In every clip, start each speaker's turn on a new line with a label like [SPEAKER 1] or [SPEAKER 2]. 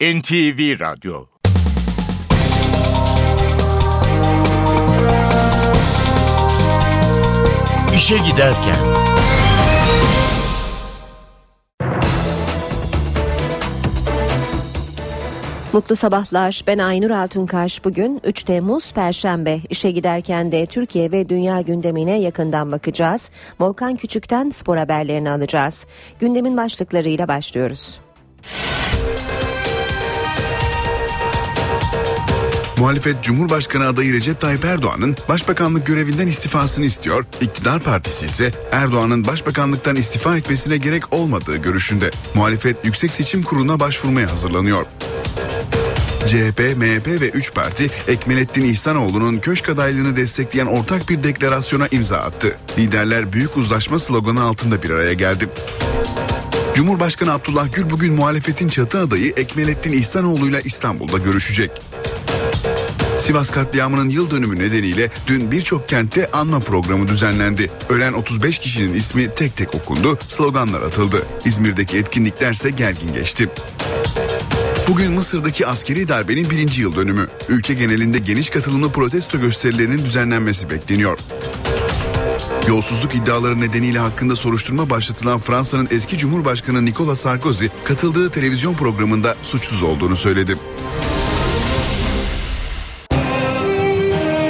[SPEAKER 1] NTV Radyo İşe Giderken
[SPEAKER 2] Mutlu sabahlar. Ben Aynur Altunkaş. Bugün 3 Temmuz Perşembe. İşe giderken de Türkiye ve dünya gündemine yakından bakacağız. Volkan Küçük'ten spor haberlerini alacağız. Gündemin başlıklarıyla başlıyoruz.
[SPEAKER 3] Muhalefet Cumhurbaşkanı adayı Recep Tayyip Erdoğan'ın başbakanlık görevinden istifasını istiyor. İktidar partisi ise Erdoğan'ın başbakanlıktan istifa etmesine gerek olmadığı görüşünde. Muhalefet Yüksek Seçim Kurulu'na başvurmaya hazırlanıyor. CHP, MHP ve 3 parti Ekmelettin İhsanoğlu'nun köşk adaylığını destekleyen ortak bir deklarasyona imza attı. Liderler büyük uzlaşma sloganı altında bir araya geldi. Cumhurbaşkanı Abdullah Gül bugün muhalefetin çatı adayı Ekmelettin İhsanoğlu'yla İstanbul'da görüşecek. Sivas katliamının yıl dönümü nedeniyle dün birçok kentte anma programı düzenlendi. Ölen 35 kişinin ismi tek tek okundu, sloganlar atıldı. İzmir'deki etkinliklerse gergin geçti. Bugün Mısır'daki askeri darbenin birinci yıl dönümü. Ülke genelinde geniş katılımlı protesto gösterilerinin düzenlenmesi bekleniyor. Yolsuzluk iddiaları nedeniyle hakkında soruşturma başlatılan Fransa'nın eski Cumhurbaşkanı Nicolas Sarkozy katıldığı televizyon programında suçsuz olduğunu söyledi.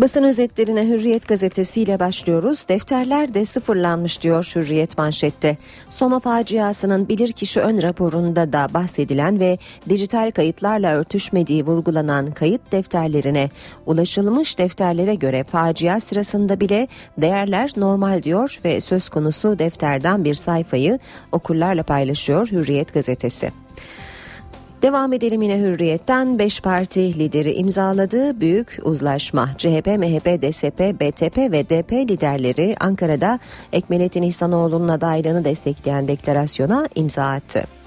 [SPEAKER 2] Basın özetlerine Hürriyet gazetesiyle başlıyoruz. Defterler de sıfırlanmış diyor Hürriyet manşette. Soma faciasının bilirkişi ön raporunda da bahsedilen ve dijital kayıtlarla örtüşmediği vurgulanan kayıt defterlerine ulaşılmış defterlere göre facia sırasında bile değerler normal diyor ve söz konusu defterden bir sayfayı okurlarla paylaşıyor Hürriyet gazetesi. Devam edelim yine Hürriyet'ten 5 parti lideri imzaladığı büyük uzlaşma. CHP, MHP, DSP, BTP ve DP liderleri Ankara'da Ekmelettin İhsanoğlu'nun adaylığını destekleyen deklarasyona imza attı.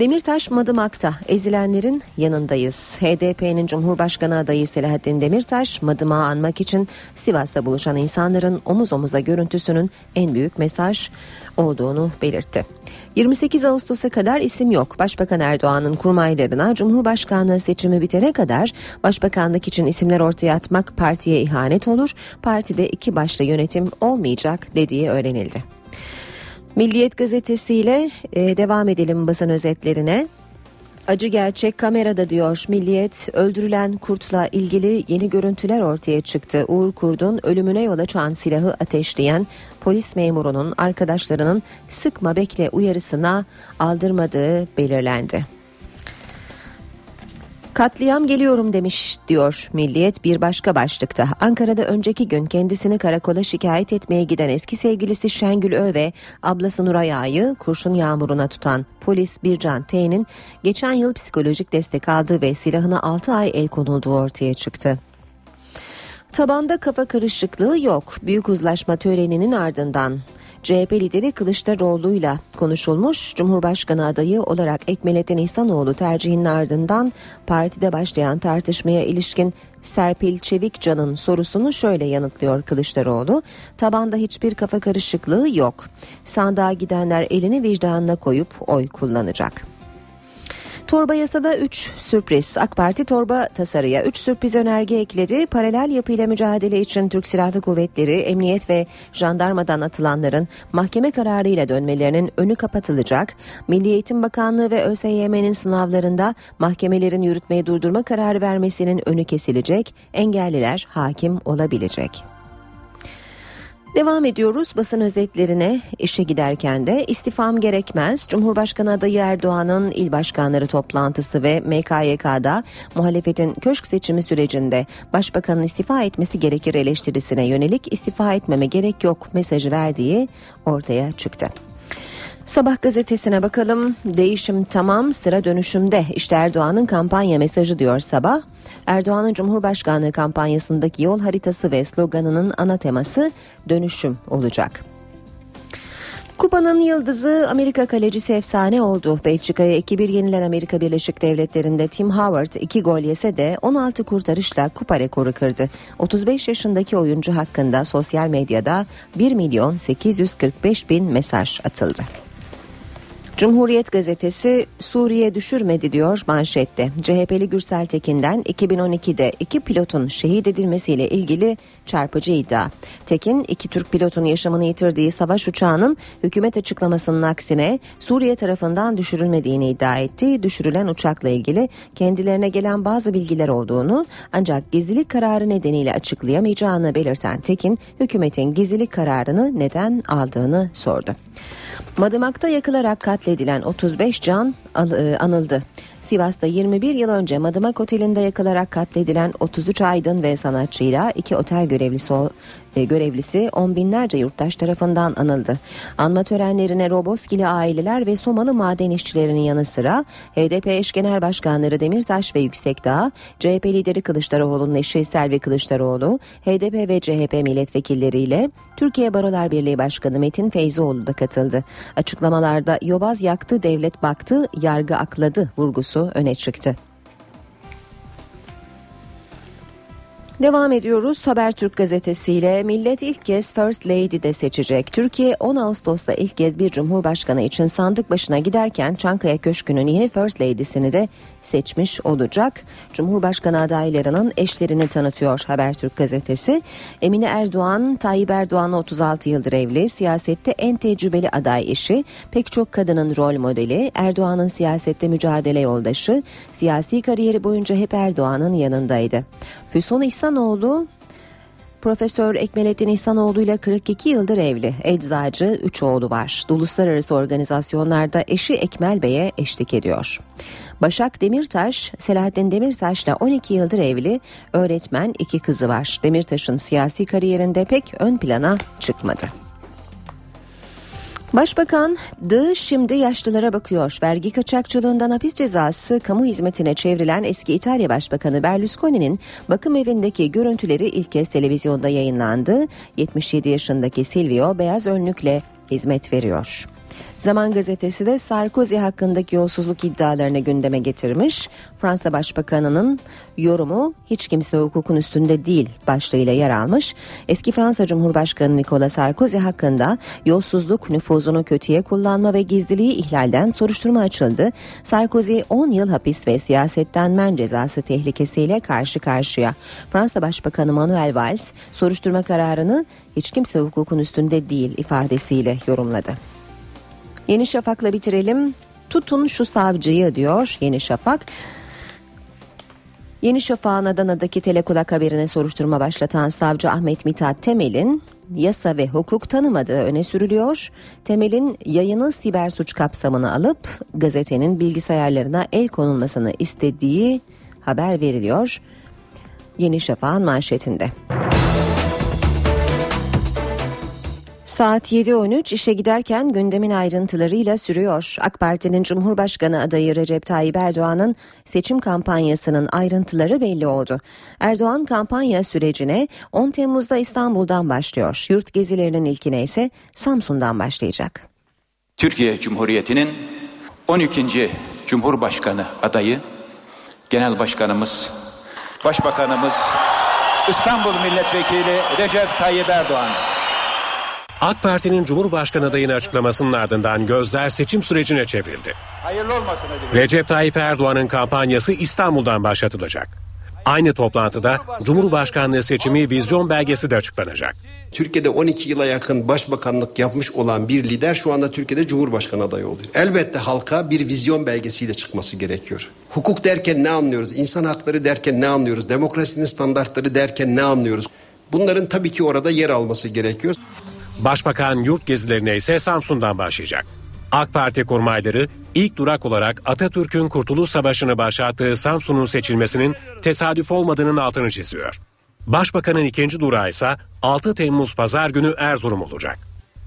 [SPEAKER 2] Demirtaş Madımak'ta ezilenlerin yanındayız. HDP'nin Cumhurbaşkanı adayı Selahattin Demirtaş Madımak'ı anmak için Sivas'ta buluşan insanların omuz omuza görüntüsünün en büyük mesaj olduğunu belirtti. 28 Ağustos'a kadar isim yok. Başbakan Erdoğan'ın kurmaylarına Cumhurbaşkanlığı seçimi bitene kadar başbakanlık için isimler ortaya atmak partiye ihanet olur. Partide iki başta yönetim olmayacak dediği öğrenildi. Milliyet gazetesiyle e, devam edelim basın özetlerine. Acı gerçek kamerada diyor Milliyet öldürülen kurtla ilgili yeni görüntüler ortaya çıktı. Uğur Kurt'un ölümüne yol açan silahı ateşleyen polis memurunun arkadaşlarının sıkma bekle uyarısına aldırmadığı belirlendi. Katliam geliyorum demiş diyor Milliyet bir başka başlıkta. Ankara'da önceki gün kendisini karakola şikayet etmeye giden eski sevgilisi Şengül Ö ve ablası Nuray Ağa'yı kurşun yağmuruna tutan polis Bircan T'nin geçen yıl psikolojik destek aldığı ve silahına 6 ay el konulduğu ortaya çıktı. Tabanda kafa karışıklığı yok. Büyük uzlaşma töreninin ardından CHP lideri Kılıçdaroğlu'yla konuşulmuş. Cumhurbaşkanı adayı olarak Ekmelettin İhsanoğlu tercihinin ardından partide başlayan tartışmaya ilişkin Serpil Çevikcan'ın sorusunu şöyle yanıtlıyor Kılıçdaroğlu. Tabanda hiçbir kafa karışıklığı yok. Sandığa gidenler elini vicdanına koyup oy kullanacak. Torba yasada 3 sürpriz. AK Parti torba tasarıya 3 sürpriz önerge ekledi. Paralel yapıyla mücadele için Türk Silahlı Kuvvetleri, Emniyet ve Jandarmadan atılanların mahkeme kararıyla dönmelerinin önü kapatılacak. Milli Eğitim Bakanlığı ve ÖSYM'nin sınavlarında mahkemelerin yürütmeyi durdurma kararı vermesinin önü kesilecek. Engelliler hakim olabilecek. Devam ediyoruz basın özetlerine işe giderken de istifam gerekmez. Cumhurbaşkanı adayı Erdoğan'ın il başkanları toplantısı ve MKYK'da muhalefetin köşk seçimi sürecinde başbakanın istifa etmesi gerekir eleştirisine yönelik istifa etmeme gerek yok mesajı verdiği ortaya çıktı. Sabah gazetesine bakalım. Değişim tamam sıra dönüşümde. İşte Erdoğan'ın kampanya mesajı diyor Sabah. Erdoğan'ın Cumhurbaşkanlığı kampanyasındaki yol haritası ve sloganının ana teması dönüşüm olacak. Kupanın yıldızı Amerika kalecisi efsane oldu. Belçika'ya 2-1 yenilen Amerika Birleşik Devletleri'nde Tim Howard 2 gol yese de 16 kurtarışla kupa rekoru kırdı. 35 yaşındaki oyuncu hakkında sosyal medyada 1 milyon 845 bin mesaj atıldı. Cumhuriyet gazetesi Suriye düşürmedi diyor manşette. CHP'li Gürsel Tekin'den 2012'de iki pilotun şehit edilmesiyle ilgili çarpıcı iddia. Tekin iki Türk pilotun yaşamını yitirdiği savaş uçağının hükümet açıklamasının aksine Suriye tarafından düşürülmediğini iddia etti. Düşürülen uçakla ilgili kendilerine gelen bazı bilgiler olduğunu ancak gizlilik kararı nedeniyle açıklayamayacağını belirten Tekin hükümetin gizlilik kararını neden aldığını sordu. Madımak'ta yakılarak katledilen 35 can e, anıldı. Sivas'ta 21 yıl önce Madımak Oteli'nde yakılarak katledilen 33 aydın ve sanatçıyla iki otel görevlisi e, görevlisi on binlerce yurttaş tarafından anıldı. Anma törenlerine Roboskili aileler ve Somalı maden işçilerinin yanı sıra HDP eş genel başkanları Demirtaş ve Yüksekdağ, CHP lideri Kılıçdaroğlu'nun eşi Selvi Kılıçdaroğlu, HDP ve CHP milletvekilleriyle Türkiye Barolar Birliği Başkanı Metin Feyzioğlu da katıldı. Açıklamalarda yobaz yaktı, devlet baktı, yargı akladı vurgusu öne çıktı. Devam ediyoruz Habertürk gazetesiyle millet ilk kez First Lady de seçecek. Türkiye 10 Ağustos'ta ilk kez bir cumhurbaşkanı için sandık başına giderken Çankaya Köşkü'nün yeni First Lady'sini de seçmiş olacak. Cumhurbaşkanı adaylarının eşlerini tanıtıyor Habertürk gazetesi. Emine Erdoğan, Tayyip Erdoğan 36 yıldır evli, siyasette en tecrübeli aday eşi, pek çok kadının rol modeli, Erdoğan'ın siyasette mücadele yoldaşı, siyasi kariyeri boyunca hep Erdoğan'ın yanındaydı. Füsun İhsanoğlu Profesör Ekmelettin İhsanoğlu ile 42 yıldır evli. Eczacı, 3 oğlu var. Uluslararası organizasyonlarda eşi Ekmel Bey'e eşlik ediyor. Başak Demirtaş, Selahattin Demirtaş'la 12 yıldır evli, öğretmen iki kızı var. Demirtaş'ın siyasi kariyerinde pek ön plana çıkmadı. Başbakan D şimdi yaşlılara bakıyor. Vergi kaçakçılığından hapis cezası kamu hizmetine çevrilen eski İtalya Başbakanı Berlusconi'nin bakım evindeki görüntüleri ilk kez televizyonda yayınlandı. 77 yaşındaki Silvio beyaz önlükle hizmet veriyor. Zaman gazetesi de Sarkozy hakkındaki yolsuzluk iddialarını gündeme getirmiş. Fransa Başbakanı'nın yorumu hiç kimse hukukun üstünde değil başlığıyla yer almış. Eski Fransa Cumhurbaşkanı Nicolas Sarkozy hakkında yolsuzluk, nüfuzunu kötüye kullanma ve gizliliği ihlalden soruşturma açıldı. Sarkozy 10 yıl hapis ve siyasetten men cezası tehlikesiyle karşı karşıya. Fransa Başbakanı Manuel Valls soruşturma kararını hiç kimse hukukun üstünde değil ifadesiyle yorumladı. Yeni Şafak'la bitirelim. Tutun şu savcıyı diyor Yeni Şafak. Yeni Şafak'ın Adana'daki telekulak haberine soruşturma başlatan savcı Ahmet Mithat Temel'in yasa ve hukuk tanımadığı öne sürülüyor. Temel'in yayını siber suç kapsamına alıp gazetenin bilgisayarlarına el konulmasını istediği haber veriliyor. Yeni Şafak'ın manşetinde. Saat 7.13 işe giderken gündemin ayrıntılarıyla sürüyor. AK Parti'nin Cumhurbaşkanı adayı Recep Tayyip Erdoğan'ın seçim kampanyasının ayrıntıları belli oldu. Erdoğan kampanya sürecine 10 Temmuz'da İstanbul'dan başlıyor. Yurt gezilerinin ilkine ise Samsun'dan başlayacak.
[SPEAKER 4] Türkiye Cumhuriyeti'nin 12. Cumhurbaşkanı adayı Genel Başkanımız, Başbakanımız İstanbul Milletvekili Recep Tayyip Erdoğan
[SPEAKER 5] AK Parti'nin Cumhurbaşkanı adayını açıklamasının ardından gözler seçim sürecine çevrildi. Recep Tayyip Erdoğan'ın kampanyası İstanbul'dan başlatılacak. Aynı toplantıda Cumhurbaşkanlığı seçimi vizyon belgesi de açıklanacak.
[SPEAKER 6] Türkiye'de 12 yıla yakın başbakanlık yapmış olan bir lider şu anda Türkiye'de Cumhurbaşkanı adayı oluyor. Elbette halka bir vizyon belgesiyle çıkması gerekiyor. Hukuk derken ne anlıyoruz? İnsan hakları derken ne anlıyoruz? Demokrasinin standartları derken ne anlıyoruz? Bunların tabii ki orada yer alması gerekiyor.
[SPEAKER 5] Başbakan yurt gezilerine ise Samsun'dan başlayacak. AK Parti kurmayları ilk durak olarak Atatürk'ün Kurtuluş Savaşı'nı başlattığı Samsun'un seçilmesinin tesadüf olmadığının altını çiziyor. Başbakanın ikinci durağı ise 6 Temmuz Pazar günü Erzurum olacak.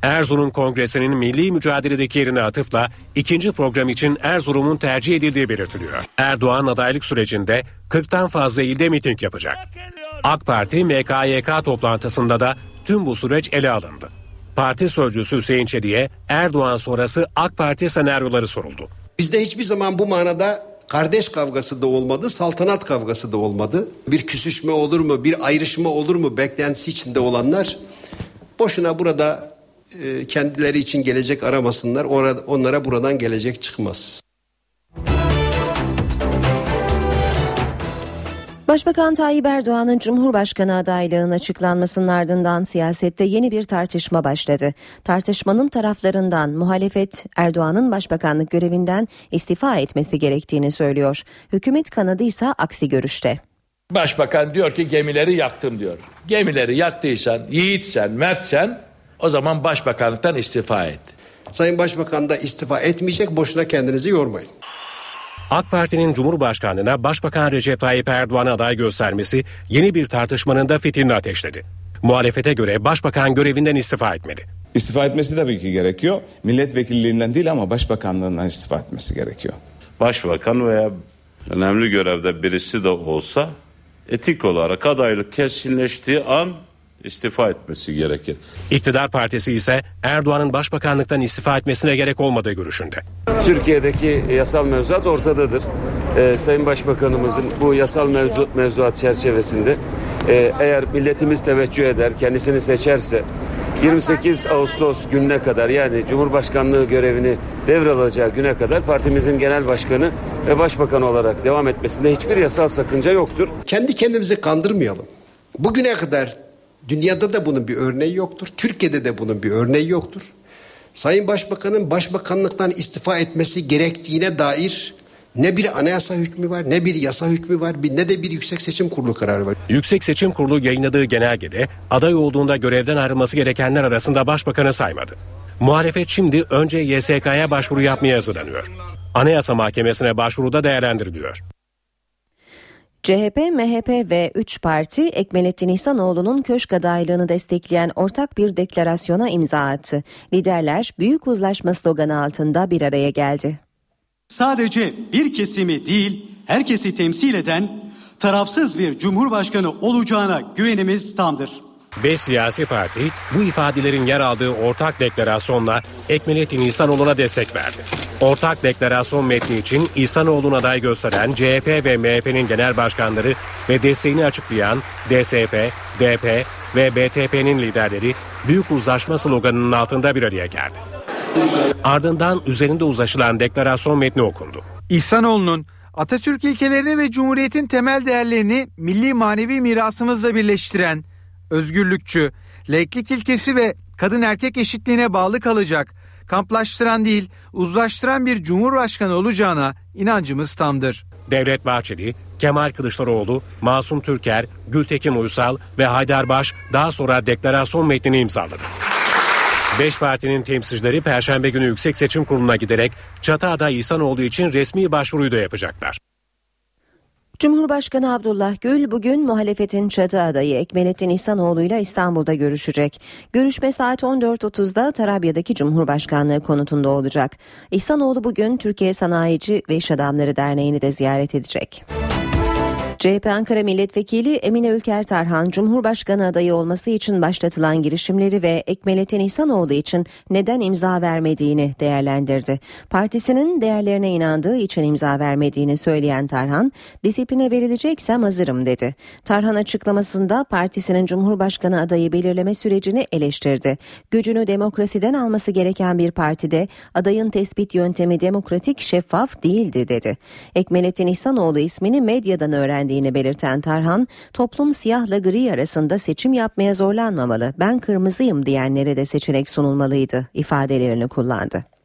[SPEAKER 5] Erzurum Kongresi'nin milli mücadeledeki yerine atıfla ikinci program için Erzurum'un tercih edildiği belirtiliyor. Erdoğan adaylık sürecinde 40'tan fazla ilde miting yapacak. AK Parti MKYK toplantısında da tüm bu süreç ele alındı. Parti sözcüsü Hüseyin Çelik'e Erdoğan sonrası AK Parti senaryoları soruldu.
[SPEAKER 6] Bizde hiçbir zaman bu manada kardeş kavgası da olmadı, saltanat kavgası da olmadı. Bir küsüşme olur mu, bir ayrışma olur mu beklentisi içinde olanlar boşuna burada e, kendileri için gelecek aramasınlar. Onlara buradan gelecek çıkmaz.
[SPEAKER 2] Başbakan Tayyip Erdoğan'ın Cumhurbaşkanı adaylığının açıklanmasının ardından siyasette yeni bir tartışma başladı. Tartışmanın taraflarından muhalefet Erdoğan'ın başbakanlık görevinden istifa etmesi gerektiğini söylüyor. Hükümet kanadı ise aksi görüşte.
[SPEAKER 7] Başbakan diyor ki gemileri yaktım diyor. Gemileri yaktıysan, yiğitsen, mertsen o zaman başbakanlıktan istifa et.
[SPEAKER 6] Sayın Başbakan da istifa etmeyecek, boşuna kendinizi yormayın.
[SPEAKER 5] AK Parti'nin Cumhurbaşkanlığına Başbakan Recep Tayyip Erdoğan'ı aday göstermesi yeni bir tartışmanın da fitilini ateşledi. Muhalefete göre Başbakan görevinden istifa etmedi.
[SPEAKER 8] İstifa etmesi tabii ki gerekiyor. Milletvekilliğinden değil ama başbakanlığından istifa etmesi gerekiyor.
[SPEAKER 9] Başbakan veya önemli görevde birisi de olsa etik olarak adaylık kesinleştiği an istifa etmesi gerekir.
[SPEAKER 5] İktidar Partisi ise Erdoğan'ın başbakanlıktan istifa etmesine gerek olmadığı görüşünde.
[SPEAKER 10] Türkiye'deki yasal mevzuat ortadadır. Ee, Sayın Başbakanımızın bu yasal mevzu, mevzuat çerçevesinde e, eğer milletimiz teveccüh eder, kendisini seçerse 28 Ağustos gününe kadar yani Cumhurbaşkanlığı görevini devralacağı güne kadar partimizin genel başkanı ve başbakan olarak devam etmesinde hiçbir yasal sakınca yoktur.
[SPEAKER 6] Kendi kendimizi kandırmayalım. Bugüne kadar dünyada da bunun bir örneği yoktur. Türkiye'de de bunun bir örneği yoktur. Sayın Başbakan'ın başbakanlıktan istifa etmesi gerektiğine dair ne bir anayasa hükmü var, ne bir yasa hükmü var, ne de bir yüksek seçim kurulu kararı var.
[SPEAKER 5] Yüksek Seçim Kurulu yayınladığı genelgede aday olduğunda görevden ayrılması gerekenler arasında başbakanı saymadı. Muhalefet şimdi önce YSK'ya başvuru yapmaya hazırlanıyor. Anayasa Mahkemesi'ne başvuruda değerlendiriliyor.
[SPEAKER 2] CHP, MHP ve 3 parti Ekmelettin İhsanoğlu'nun köşk adaylığını destekleyen ortak bir deklarasyona imza attı. Liderler büyük uzlaşma sloganı altında bir araya geldi.
[SPEAKER 11] sadece bir kesimi değil herkesi temsil eden tarafsız bir cumhurbaşkanı olacağına güvenimiz tamdır.
[SPEAKER 5] Beş siyasi parti bu ifadelerin yer aldığı ortak deklarasyonla Ekmelettin İhsanoğlu'na destek verdi. Ortak deklarasyon metni için İhsanoğlu'na aday gösteren CHP ve MHP'nin genel başkanları ve desteğini açıklayan DSP, DP ve BTP'nin liderleri büyük uzlaşma sloganının altında bir araya geldi. Ardından üzerinde uzlaşılan deklarasyon metni okundu.
[SPEAKER 12] İhsanoğlu'nun Atatürk ilkelerini ve Cumhuriyet'in temel değerlerini milli manevi mirasımızla birleştiren, özgürlükçü, laiklik ilkesi ve kadın erkek eşitliğine bağlı kalacak, kamplaştıran değil, uzlaştıran bir cumhurbaşkanı olacağına inancımız tamdır.
[SPEAKER 5] Devlet Bahçeli, Kemal Kılıçdaroğlu, Masum Türker, Gültekin Uysal ve Haydar Baş daha sonra deklarasyon metnini imzaladı. Beş partinin temsilcileri Perşembe günü Yüksek Seçim Kurulu'na giderek çatı aday İhsanoğlu için resmi başvuruyu da yapacaklar.
[SPEAKER 2] Cumhurbaşkanı Abdullah Gül bugün muhalefetin çatı adayı Ekmelettin İhsanoğlu ile İstanbul'da görüşecek. Görüşme saat 14.30'da Tarabya'daki Cumhurbaşkanlığı konutunda olacak. İhsanoğlu bugün Türkiye Sanayici ve İş Adamları Derneği'ni de ziyaret edecek. CHP Ankara Milletvekili Emine Ülker Tarhan, Cumhurbaşkanı adayı olması için başlatılan girişimleri ve Ekmelettin İhsanoğlu için neden imza vermediğini değerlendirdi. Partisinin değerlerine inandığı için imza vermediğini söyleyen Tarhan, disipline verileceksem hazırım dedi. Tarhan açıklamasında partisinin Cumhurbaşkanı adayı belirleme sürecini eleştirdi. Gücünü demokrasiden alması gereken bir partide adayın tespit yöntemi demokratik şeffaf değildi dedi. Ekmelettin İhsanoğlu ismini medyadan öğrendiğini belirten Tarhan, toplum siyahla gri arasında seçim yapmaya zorlanmamalı, ben kırmızıyım diyenlere de seçenek sunulmalıydı ifadelerini kullandı.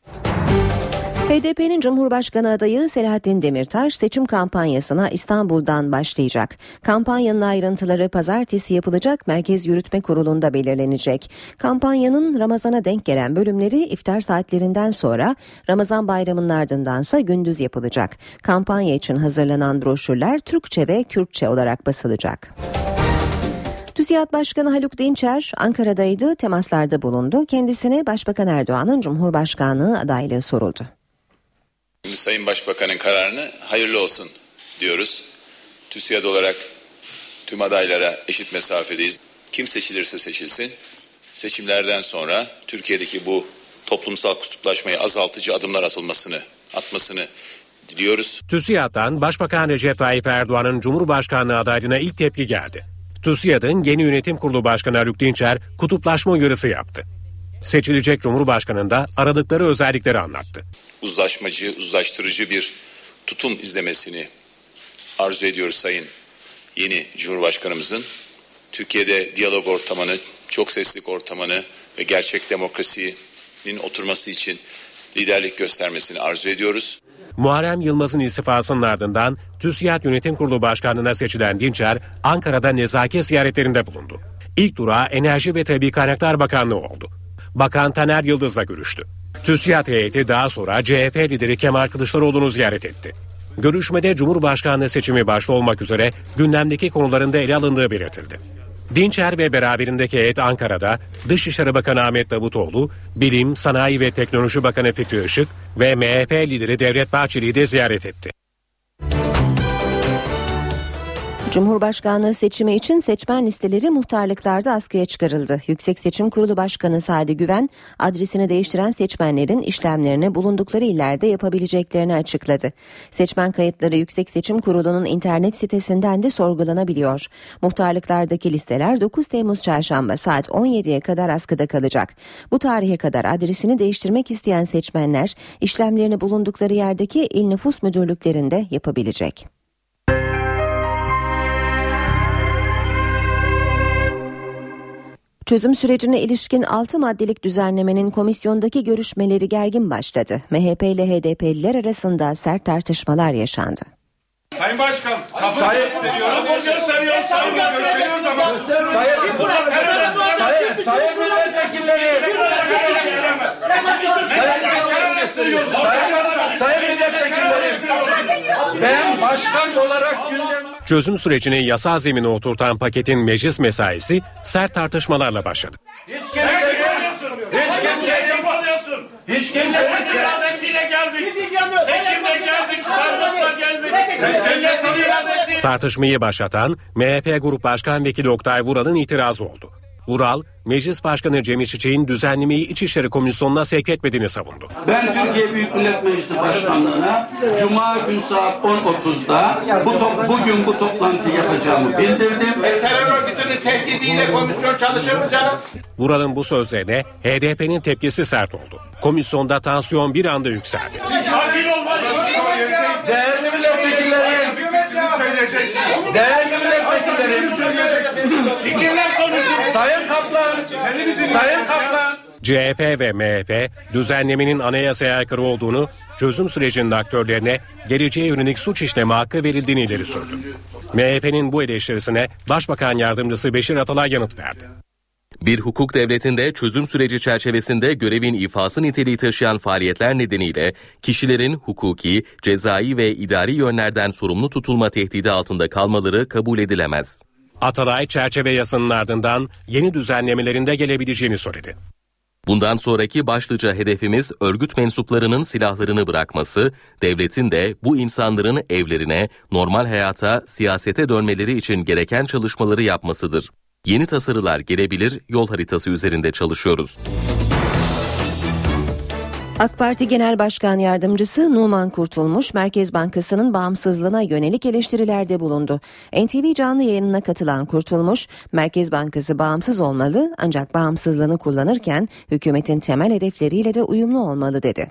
[SPEAKER 2] HDP'nin Cumhurbaşkanı adayı Selahattin Demirtaş seçim kampanyasına İstanbul'dan başlayacak. Kampanyanın ayrıntıları pazartesi yapılacak Merkez Yürütme Kurulu'nda belirlenecek. Kampanyanın Ramazan'a denk gelen bölümleri iftar saatlerinden sonra Ramazan bayramının ardındansa gündüz yapılacak. Kampanya için hazırlanan broşürler Türkçe ve Kürtçe olarak basılacak. TÜSİAD Başkanı Haluk Dinçer Ankara'daydı, temaslarda bulundu. Kendisine Başbakan Erdoğan'ın Cumhurbaşkanlığı adaylığı soruldu.
[SPEAKER 13] Sayın Başbakan'ın kararını hayırlı olsun diyoruz. TÜSİAD olarak tüm adaylara eşit mesafedeyiz. Kim seçilirse seçilsin seçimlerden sonra Türkiye'deki bu toplumsal kutuplaşmayı azaltıcı adımlar atılmasını, atmasını diliyoruz.
[SPEAKER 5] TÜSİAD'dan Başbakan Recep Tayyip Erdoğan'ın Cumhurbaşkanlığı adaylığına ilk tepki geldi. TÜSİAD'ın yeni yönetim kurulu başkanı Haluk Dinçer kutuplaşma uyarısı yaptı. Seçilecek Cumhurbaşkanı'nda aradıkları özellikleri anlattı.
[SPEAKER 13] Uzlaşmacı, uzlaştırıcı bir tutum izlemesini arzu ediyoruz Sayın yeni Cumhurbaşkanımızın. Türkiye'de diyalog ortamını, çok seslik ortamını ve gerçek demokrasinin oturması için liderlik göstermesini arzu ediyoruz.
[SPEAKER 5] Muharrem Yılmaz'ın istifasının ardından TÜSİAD Yönetim Kurulu Başkanlığı'na seçilen Dinçer, Ankara'da nezaket ziyaretlerinde bulundu. İlk durağı Enerji ve Tabi Kaynaklar Bakanlığı oldu. Bakan Taner Yıldız'la görüştü. TÜSİAD heyeti daha sonra CHP lideri Kemal Kılıçdaroğlu'nu ziyaret etti. Görüşmede Cumhurbaşkanlığı seçimi başta olmak üzere gündemdeki konularında ele alındığı belirtildi. Dinçer ve beraberindeki heyet Ankara'da Dışişleri Bakanı Ahmet Davutoğlu, Bilim, Sanayi ve Teknoloji Bakanı Fikri Işık ve MHP lideri Devlet Bahçeli'yi de ziyaret etti.
[SPEAKER 2] Cumhurbaşkanlığı seçimi için seçmen listeleri muhtarlıklarda askıya çıkarıldı. Yüksek Seçim Kurulu Başkanı Sadi Güven, adresini değiştiren seçmenlerin işlemlerini bulundukları illerde yapabileceklerini açıkladı. Seçmen kayıtları Yüksek Seçim Kurulu'nun internet sitesinden de sorgulanabiliyor. Muhtarlıklardaki listeler 9 Temmuz çarşamba saat 17'ye kadar askıda kalacak. Bu tarihe kadar adresini değiştirmek isteyen seçmenler işlemlerini bulundukları yerdeki il nüfus müdürlüklerinde yapabilecek. Çözüm sürecine ilişkin 6 maddelik düzenlemenin komisyondaki görüşmeleri gergin başladı. MHP ile HDP'liler arasında sert tartışmalar yaşandı.
[SPEAKER 14] Sayın Başkan, sayın sabır gösteriyoruz, saygı gösteriyoruz ama sayın burada terörist var. Sayın, sayın milletvekilleri. Sayın sayın, sayın milletvekilleri. Ben başkan olarak gündem
[SPEAKER 5] Çözüm sürecini yasal zemine oturtan paketin meclis mesaisi sert tartışmalarla başladı.
[SPEAKER 14] hiç kimse hiç kimse yapamıyorsun. Hiç kimse iradesiyle geldik. Seçimle geldik, sandıkla geldik. Seçimle iradesiyle.
[SPEAKER 5] Tartışmayı başlatan MHP Grup Başkan Vekili Oktay Vural'ın itirazı oldu. Vural, Meclis Başkanı Cemil Çiçek'in düzenlemeyi İçişleri Komisyonu'na sevk etmediğini savundu.
[SPEAKER 15] Ben Türkiye Büyük Millet Meclisi Başkanlığı'na Cuma gün saat 10.30'da bu top, bugün bu toplantıyı yapacağımı bildirdim.
[SPEAKER 14] Terör örgütünün tehdidiyle komisyon çalışır mı canım?
[SPEAKER 5] Vural'ın bu sözlerine HDP'nin tepkisi sert oldu. Komisyonda tansiyon bir anda yükseldi.
[SPEAKER 15] Değerli milletvekilleri, değerli
[SPEAKER 5] CHP ve MHP düzenlemenin anayasaya aykırı olduğunu, çözüm sürecinin aktörlerine geleceğe yönelik suç işleme hakkı verildiğini ileri sürdü. MHP'nin bu eleştirisine Başbakan Yardımcısı Beşir Atalay yanıt verdi.
[SPEAKER 16] Bir hukuk devletinde çözüm süreci çerçevesinde görevin ifası niteliği taşıyan faaliyetler nedeniyle kişilerin hukuki, cezai ve idari yönlerden sorumlu tutulma tehdidi altında kalmaları kabul edilemez.
[SPEAKER 5] Atalay çerçeve yasanın ardından yeni düzenlemelerinde gelebileceğini söyledi.
[SPEAKER 16] Bundan sonraki başlıca hedefimiz örgüt mensuplarının silahlarını bırakması, devletin de bu insanların evlerine, normal hayata, siyasete dönmeleri için gereken çalışmaları yapmasıdır. Yeni tasarılar gelebilir, yol haritası üzerinde çalışıyoruz.
[SPEAKER 2] AK Parti Genel Başkan Yardımcısı Numan Kurtulmuş, Merkez Bankası'nın bağımsızlığına yönelik eleştirilerde bulundu. NTV canlı yayınına katılan Kurtulmuş, Merkez Bankası bağımsız olmalı ancak bağımsızlığını kullanırken hükümetin temel hedefleriyle de uyumlu olmalı dedi.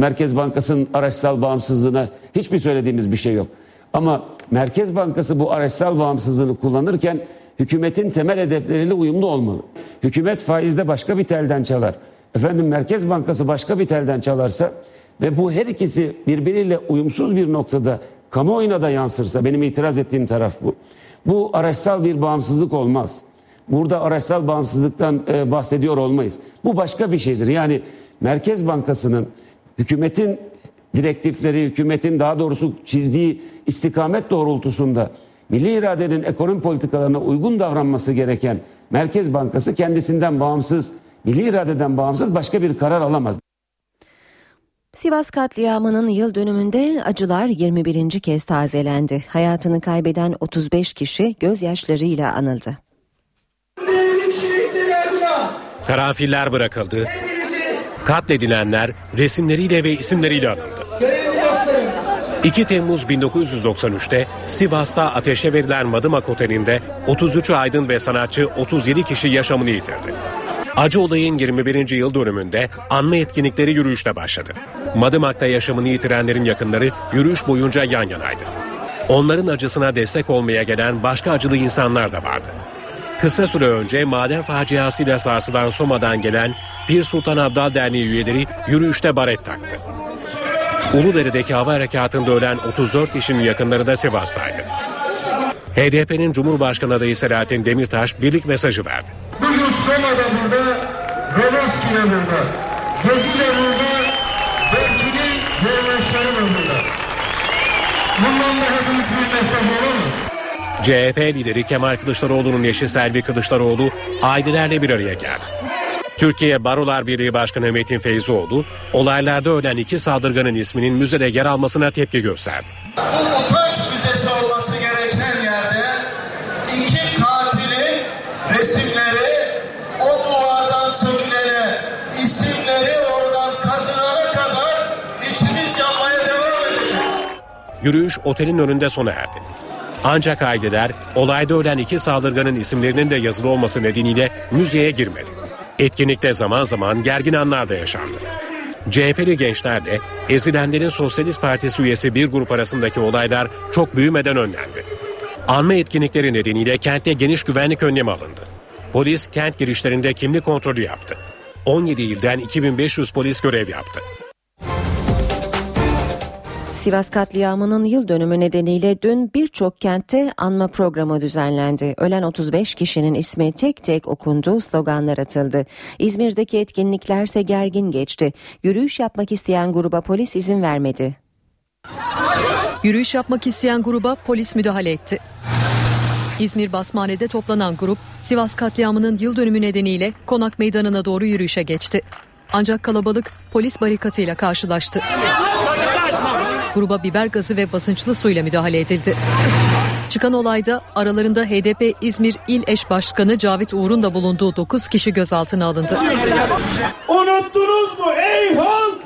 [SPEAKER 17] Merkez Bankası'nın araçsal bağımsızlığına hiçbir söylediğimiz bir şey yok. Ama Merkez Bankası bu araçsal bağımsızlığını kullanırken hükümetin temel hedefleriyle uyumlu olmalı. Hükümet faizde başka bir telden çalar. Efendim Merkez Bankası başka bir telden çalarsa ve bu her ikisi birbiriyle uyumsuz bir noktada kamuoyuna da yansırsa benim itiraz ettiğim taraf bu. Bu araçsal bir bağımsızlık olmaz. Burada araçsal bağımsızlıktan e, bahsediyor olmayız. Bu başka bir şeydir. Yani Merkez Bankası'nın hükümetin direktifleri, hükümetin daha doğrusu çizdiği istikamet doğrultusunda milli iradenin ekonomi politikalarına uygun davranması gereken Merkez Bankası kendisinden bağımsız, milli iradeden bağımsız başka bir karar alamaz.
[SPEAKER 2] Sivas katliamının yıl dönümünde acılar 21. kez tazelendi. Hayatını kaybeden 35 kişi gözyaşlarıyla anıldı.
[SPEAKER 5] Karanfiller bırakıldı. Katledilenler resimleriyle ve isimleriyle anıldı. 2 Temmuz 1993'te Sivas'ta ateşe verilen Madımak Oteli'nde 33 aydın ve sanatçı 37 kişi yaşamını yitirdi. Acı olayın 21. yıl dönümünde anma etkinlikleri yürüyüşle başladı. Madımak'ta yaşamını yitirenlerin yakınları yürüyüş boyunca yan yanaydı. Onların acısına destek olmaya gelen başka acılı insanlar da vardı. Kısa süre önce maden faciasıyla sarsılan Soma'dan gelen Pir Sultan Abdal Derneği üyeleri yürüyüşte baret taktı. Uludere'deki hava harekatında ölen 34 kişinin yakınları da Sivas'taydı. HDP'nin Cumhurbaşkanı adayı Selahattin Demirtaş birlik mesajı verdi.
[SPEAKER 18] Bugün Soma'da burada, Roboski de burada, Gezi de burada, Berkin'in yoldaşları da burada. Bundan daha büyük bir mesaj olamaz.
[SPEAKER 5] CHP lideri Kemal Kılıçdaroğlu'nun eşi Selvi Kılıçdaroğlu ailelerle bir araya geldi. Türkiye Barolar Birliği Başkanı Metin Feyzoğlu, olaylarda ölen iki saldırganın isminin müzede yer almasına tepki gösterdi. Yürüyüş otelin önünde sona erdi. Ancak aileler olayda ölen iki saldırganın isimlerinin de yazılı olması nedeniyle müzeye girmedi. Etkinlikte zaman zaman gergin anlar da yaşandı. CHP'li gençler de ezilenlerin Sosyalist Partisi üyesi bir grup arasındaki olaylar çok büyümeden önlendi. Anma etkinlikleri nedeniyle kentte geniş güvenlik önlemi alındı. Polis kent girişlerinde kimlik kontrolü yaptı. 17 ilden 2500 polis görev yaptı.
[SPEAKER 2] Sivas katliamının yıl dönümü nedeniyle dün birçok kentte anma programı düzenlendi. Ölen 35 kişinin ismi tek tek okundu, sloganlar atıldı. İzmir'deki etkinliklerse gergin geçti. Yürüyüş yapmak isteyen gruba polis izin vermedi.
[SPEAKER 19] Yürüyüş yapmak isteyen gruba polis müdahale etti. İzmir Basmane'de toplanan grup Sivas katliamının yıl dönümü nedeniyle Konak Meydanı'na doğru yürüyüşe geçti. Ancak kalabalık polis barikatıyla karşılaştı. Gruba biber gazı ve basınçlı suyla müdahale edildi. Çıkan olayda aralarında HDP İzmir İl Eş Başkanı Cavit Uğur'un da bulunduğu 9 kişi gözaltına alındı.
[SPEAKER 20] Unuttunuz mu ey halk?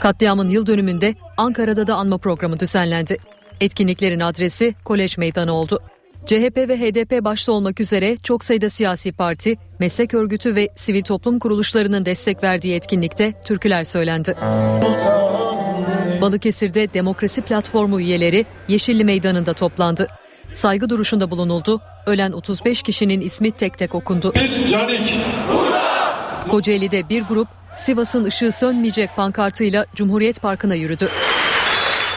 [SPEAKER 19] Katliamın yıl dönümünde Ankara'da da anma programı düzenlendi. Etkinliklerin adresi Kolej Meydanı oldu. CHP ve HDP başta olmak üzere çok sayıda siyasi parti, meslek örgütü ve sivil toplum kuruluşlarının destek verdiği etkinlikte türküler söylendi. Balıkesir'de Demokrasi Platformu üyeleri Yeşilli Meydanı'nda toplandı. Saygı duruşunda bulunuldu. Ölen 35 kişinin ismi tek tek okundu.
[SPEAKER 20] Canik.
[SPEAKER 19] Kocaeli'de bir grup Sivas'ın ışığı sönmeyecek pankartıyla Cumhuriyet Parkı'na yürüdü.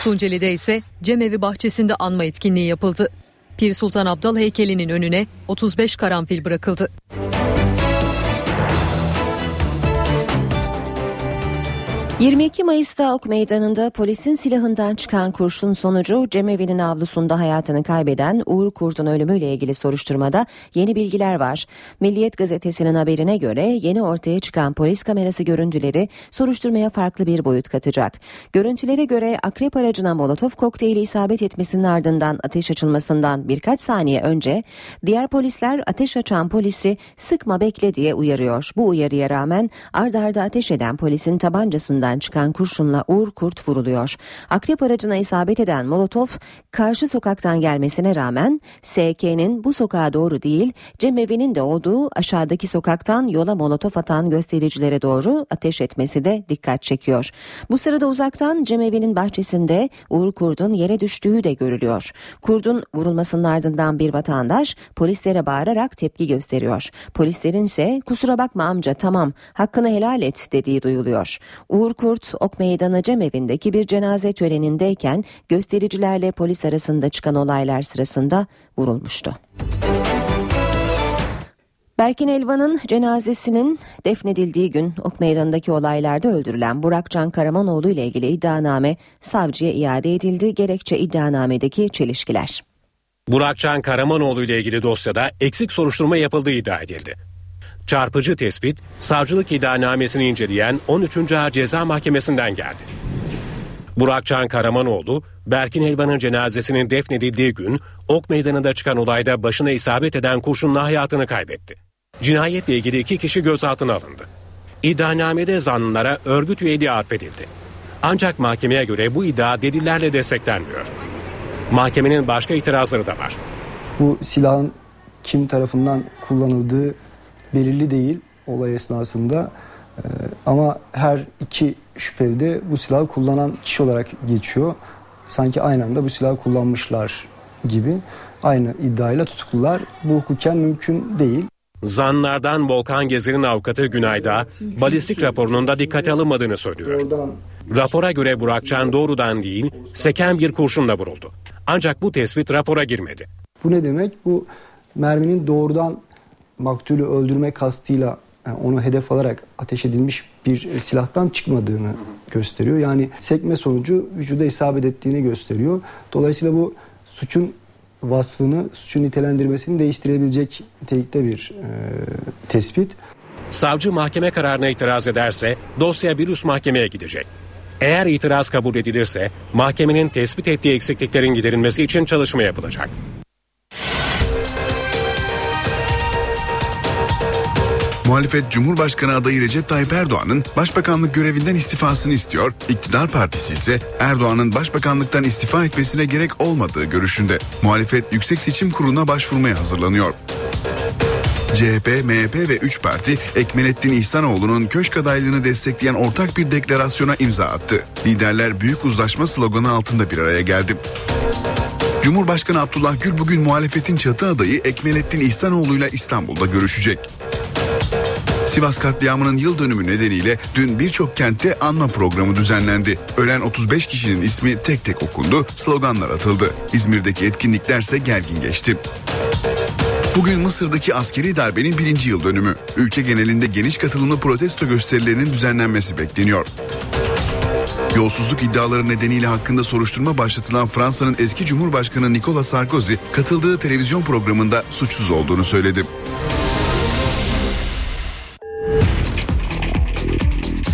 [SPEAKER 19] Tunceli'de ise Cemevi bahçesinde anma etkinliği yapıldı. Pir Sultan Abdal heykelinin önüne 35 karanfil bırakıldı.
[SPEAKER 2] ...22 Mayıs'ta Ok Meydanı'nda polisin silahından çıkan kurşun sonucu... ...cemevi'nin avlusunda hayatını kaybeden Uğur Kurt'un ölümüyle ilgili soruşturmada... ...yeni bilgiler var. Milliyet Gazetesi'nin haberine göre... ...yeni ortaya çıkan polis kamerası görüntüleri... ...soruşturmaya farklı bir boyut katacak. Görüntülere göre akrep aracına molotof kokteyli isabet etmesinin ardından... ...ateş açılmasından birkaç saniye önce... ...diğer polisler ateş açan polisi... ...sıkma bekle diye uyarıyor. Bu uyarıya rağmen... ...ardarda arda ateş eden polisin tabancasından çıkan kurşunla Uğur Kurt vuruluyor. Akrep aracına isabet eden Molotov karşı sokaktan gelmesine rağmen SK'nin bu sokağa doğru değil cemevi'nin de olduğu aşağıdaki sokaktan yola Molotov atan göstericilere doğru ateş etmesi de dikkat çekiyor. Bu sırada uzaktan cemevi'nin bahçesinde Uğur Kurt'un yere düştüğü de görülüyor. Kurt'un vurulmasının ardından bir vatandaş polislere bağırarak tepki gösteriyor. Polislerin ise kusura bakma amca tamam hakkını helal et dediği duyuluyor. Uğur Kurt Ok Meydanı Cemevi'ndeki bir cenaze törenindeyken göstericilerle polis arasında çıkan olaylar sırasında vurulmuştu. Berkin Elvan'ın cenazesinin defnedildiği gün Ok Meydanı'ndaki olaylarda öldürülen Burakcan Karamanoğlu ile ilgili iddianame savcıya iade edildi. Gerekçe iddianamedeki çelişkiler.
[SPEAKER 5] Burakcan Karamanoğlu ile ilgili dosyada eksik soruşturma yapıldığı iddia edildi. Çarpıcı tespit savcılık iddianamesini inceleyen 13. Ağır Ceza Mahkemesi'nden geldi. Burakcan Karamanoğlu, Berkin Elvan'ın cenazesinin defnedildiği gün Ok Meydanı'nda çıkan olayda başına isabet eden kurşunla hayatını kaybetti. cinayetle ilgili iki kişi gözaltına alındı. İddianamede zanlılara örgüt üyeliği atfedildi. Ancak mahkemeye göre bu iddia delillerle desteklenmiyor. Mahkemenin başka itirazları da var.
[SPEAKER 21] Bu silahın kim tarafından kullanıldığı belirli değil olay esnasında. Ee, ama her iki şüpheli de bu silahı kullanan kişi olarak geçiyor. Sanki aynı anda bu silahı kullanmışlar gibi. Aynı iddiayla tutuklular. Bu hukuken mümkün değil.
[SPEAKER 5] Zanlardan Volkan Gezer'in avukatı Günayda balistik raporunun da dikkate alınmadığını söylüyor. Rapora göre Burakcan doğrudan değil seken bir kurşunla vuruldu. Ancak bu tespit rapora girmedi.
[SPEAKER 21] Bu ne demek? Bu merminin doğrudan maktulü öldürme kastıyla yani onu hedef alarak ateş edilmiş bir silahtan çıkmadığını gösteriyor. Yani sekme sonucu vücuda isabet ettiğini gösteriyor. Dolayısıyla bu suçun vasfını, suçun nitelendirmesini değiştirebilecek nitelikte bir e, tespit.
[SPEAKER 5] Savcı mahkeme kararına itiraz ederse dosya bir üst mahkemeye gidecek. Eğer itiraz kabul edilirse mahkemenin tespit ettiği eksikliklerin giderilmesi için çalışma yapılacak.
[SPEAKER 3] Muhalefet Cumhurbaşkanı adayı Recep Tayyip Erdoğan'ın başbakanlık görevinden istifasını istiyor. İktidar partisi ise Erdoğan'ın başbakanlıktan istifa etmesine gerek olmadığı görüşünde. Muhalefet Yüksek Seçim Kurulu'na başvurmaya hazırlanıyor. CHP, MHP ve 3 parti Ekmelettin İhsanoğlu'nun köşk adaylığını destekleyen ortak bir deklarasyona imza attı. Liderler büyük uzlaşma sloganı altında bir araya geldi. Cumhurbaşkanı Abdullah Gül bugün muhalefetin çatı adayı Ekmelettin İhsanoğlu'yla İstanbul'da görüşecek. Sivas katliamının yıl dönümü nedeniyle dün birçok kentte anma programı düzenlendi. Ölen 35 kişinin ismi tek tek okundu, sloganlar atıldı. İzmir'deki etkinliklerse gergin geçti. Bugün Mısır'daki askeri darbenin birinci yıl dönümü. Ülke genelinde geniş katılımlı protesto gösterilerinin düzenlenmesi bekleniyor. Yolsuzluk iddiaları nedeniyle hakkında soruşturma başlatılan Fransa'nın eski Cumhurbaşkanı Nicolas Sarkozy katıldığı televizyon programında suçsuz olduğunu söyledi.